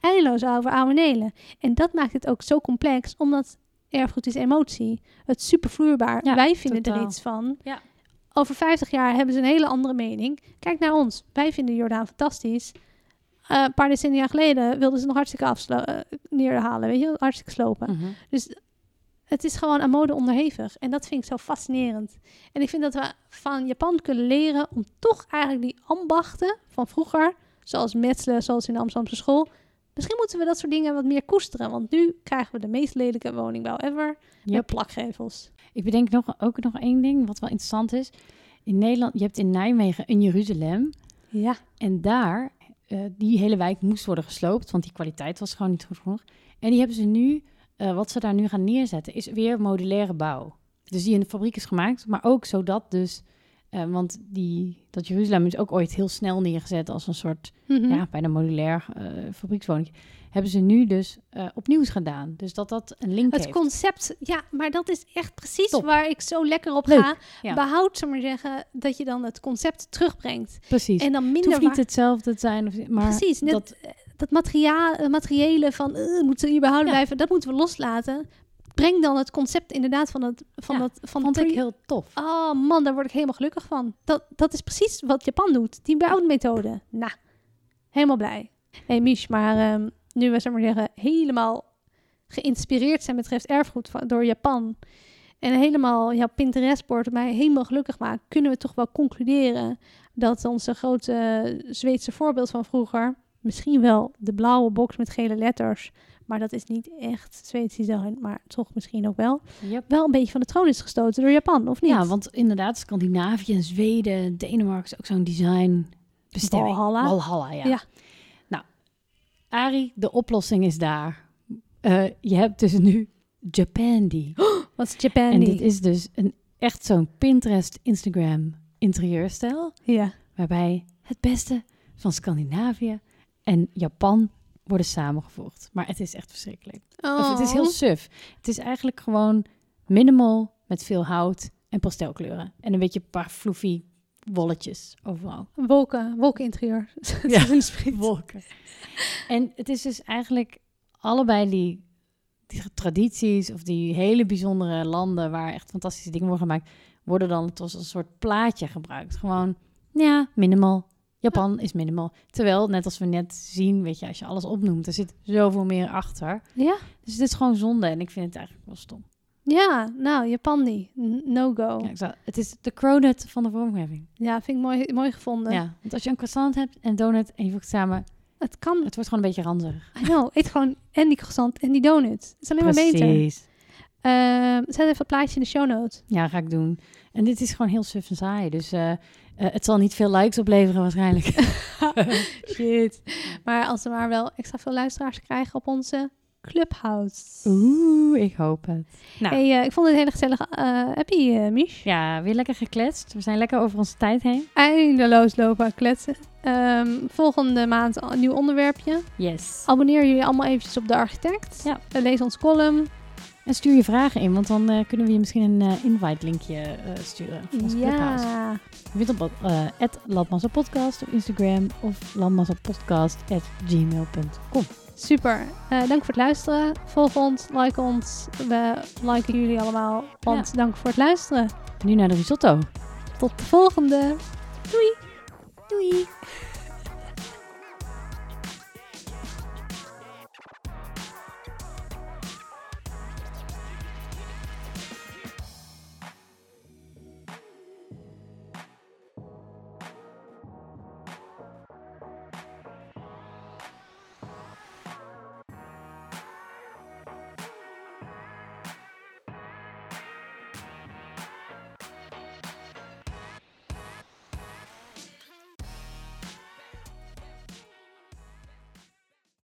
eindeloos over ouwenelen. En dat maakt het ook zo complex, omdat erfgoed is emotie. Het is. Ja, Wij vinden er iets van. Ja. Over 50 jaar hebben ze een hele andere mening. Kijk naar ons. Wij vinden Jordaan fantastisch. Eh, een paar decennia geleden wilden ze nog hartstikke afslo- eh, neerhalen. Weet je, hartstikke slopen. Mhm. Dus het is gewoon aan mode onderhevig. En dat vind ik zo fascinerend. En ik vind dat we van Japan kunnen leren om toch eigenlijk die ambachten van vroeger, zoals metselen, zoals in de Amsterdamse school. Misschien moeten we dat soort dingen wat meer koesteren. Want nu krijgen we de meest lelijke woningbouw ever. Met Yep. plakgevels. Ik bedenk nog, ook nog één ding, wat wel interessant is. In Nederland, je hebt in Nijmegen een Jeruzalem. Ja. En daar, eh, die hele wijk moest worden gesloopt, want die kwaliteit was gewoon niet goed genoeg. En die hebben ze nu, eh, wat ze daar nu gaan neerzetten, is weer modulaire bouw. Dus die in de fabriek is gemaakt, maar ook zodat dus, eh, want die, dat Jeruzalem is ook ooit heel snel neergezet als een soort, Mhm. ja, bijna modulair eh fabriekswoning. Hebben ze nu dus eh, opnieuw gedaan. Dus dat dat een link Het heeft. concept, ja, maar dat is echt precies Top. waar ik zo lekker op Leuk, ga. ja. Behoud, we maar zeggen, dat je dan het concept terugbrengt. Precies. En dan het minder hoeft niet waar- hetzelfde te zijn, of, maar Precies, net, dat, dat, materiaal, materiële van uh, moeten ze überhaupt Ja. blijven, dat moeten we loslaten. Breng dan het concept inderdaad van het van Ja, dat van vond ik heel tof. Oh man, daar word ik helemaal gelukkig van. Dat, dat is precies wat Japan doet. Die bouwmethode. Nou, helemaal blij. hey, Mich, maar ehm, nu we maar zeggen helemaal geïnspireerd zijn betreft erfgoed van, door Japan. En helemaal jouw Pinterest-bord mij helemaal gelukkig maakt. Kunnen we toch wel concluderen dat onze grote Zweedse voorbeeld van vroeger... misschien wel de blauwe box met gele letters... maar dat is niet echt Zweeds design, maar toch misschien ook wel... Yep. wel een beetje van de troon is gestoten door Japan, of niet? Ja, want inderdaad, Scandinavië, Zweden, Denemarken is ook zo'n design bestemming. Valhalla. Valhalla, ja. Ja. Nou, Ari, de oplossing is daar. Eh, je hebt dus nu Japandi. (gasps) Wat is Japan En dit is dus een, echt zo'n Pinterest, Instagram interieurstijl. Ja. Waarbij het beste van Scandinavië en Japan worden samengevoegd. Maar het is echt verschrikkelijk. Of het is heel Oh. suf. Het is eigenlijk gewoon minimal met veel hout en pastelkleuren. En een beetje een paar floofy wolletjes overal. Wolken, wolkeninterieur. (laughs) Ja. Wolken. En het is dus eigenlijk allebei die, die tradities of die hele bijzondere landen waar echt fantastische dingen worden gemaakt, worden dan als een soort plaatje gebruikt. Gewoon, ja, minimal. Japan is minimal. Terwijl, net als we net zien, weet je, als je alles opnoemt, er zit zoveel meer achter. Ja? Dus het is gewoon zonde en ik vind het eigenlijk wel stom. Ja, nou, Japan niet. N- No-go. Ja, zou, het is de cronut van de vormgeving. Ja, vind ik mooi, mooi gevonden. Ja, want als je een croissant hebt en donut en je voegt samen, Het kan. het wordt gewoon een beetje ranzig. I know. Eet gewoon en die croissant en die donut. Het is alleen maar beter. Precies. Ehm, zet even een plaatje in de show notes. Ja, ga ik doen. En dit is gewoon heel suf en saai. Dus eh, eh, het zal niet veel likes opleveren waarschijnlijk. (laughs) Shit. Maar als we maar wel extra veel luisteraars krijgen op onze Clubhouse. Oeh, ik hoop het. Nou, Hey, eh, ik vond het hele gezellige eh happy, eh Mich. ja, weer lekker gekletst. We zijn lekker over onze tijd heen. Eindeloos lopen kletsen. Ehm, volgende maand een nieuw onderwerpje. Yes. Abonneer jullie allemaal eventjes op De Architect. Ja. Lees ons column. En stuur je vragen in, want dan eh, kunnen we je misschien een eh, invite linkje eh, sturen. Van ons Clubhouse. Ja. Je vindt op uh, Podcast op Instagram of landmassapodcast.gmail.com. Super. Dank voor het luisteren. Volg ons, like ons. We liken jullie allemaal. Want dank voor het luisteren. Nu naar de risotto. Tot de volgende. Doei. Doei!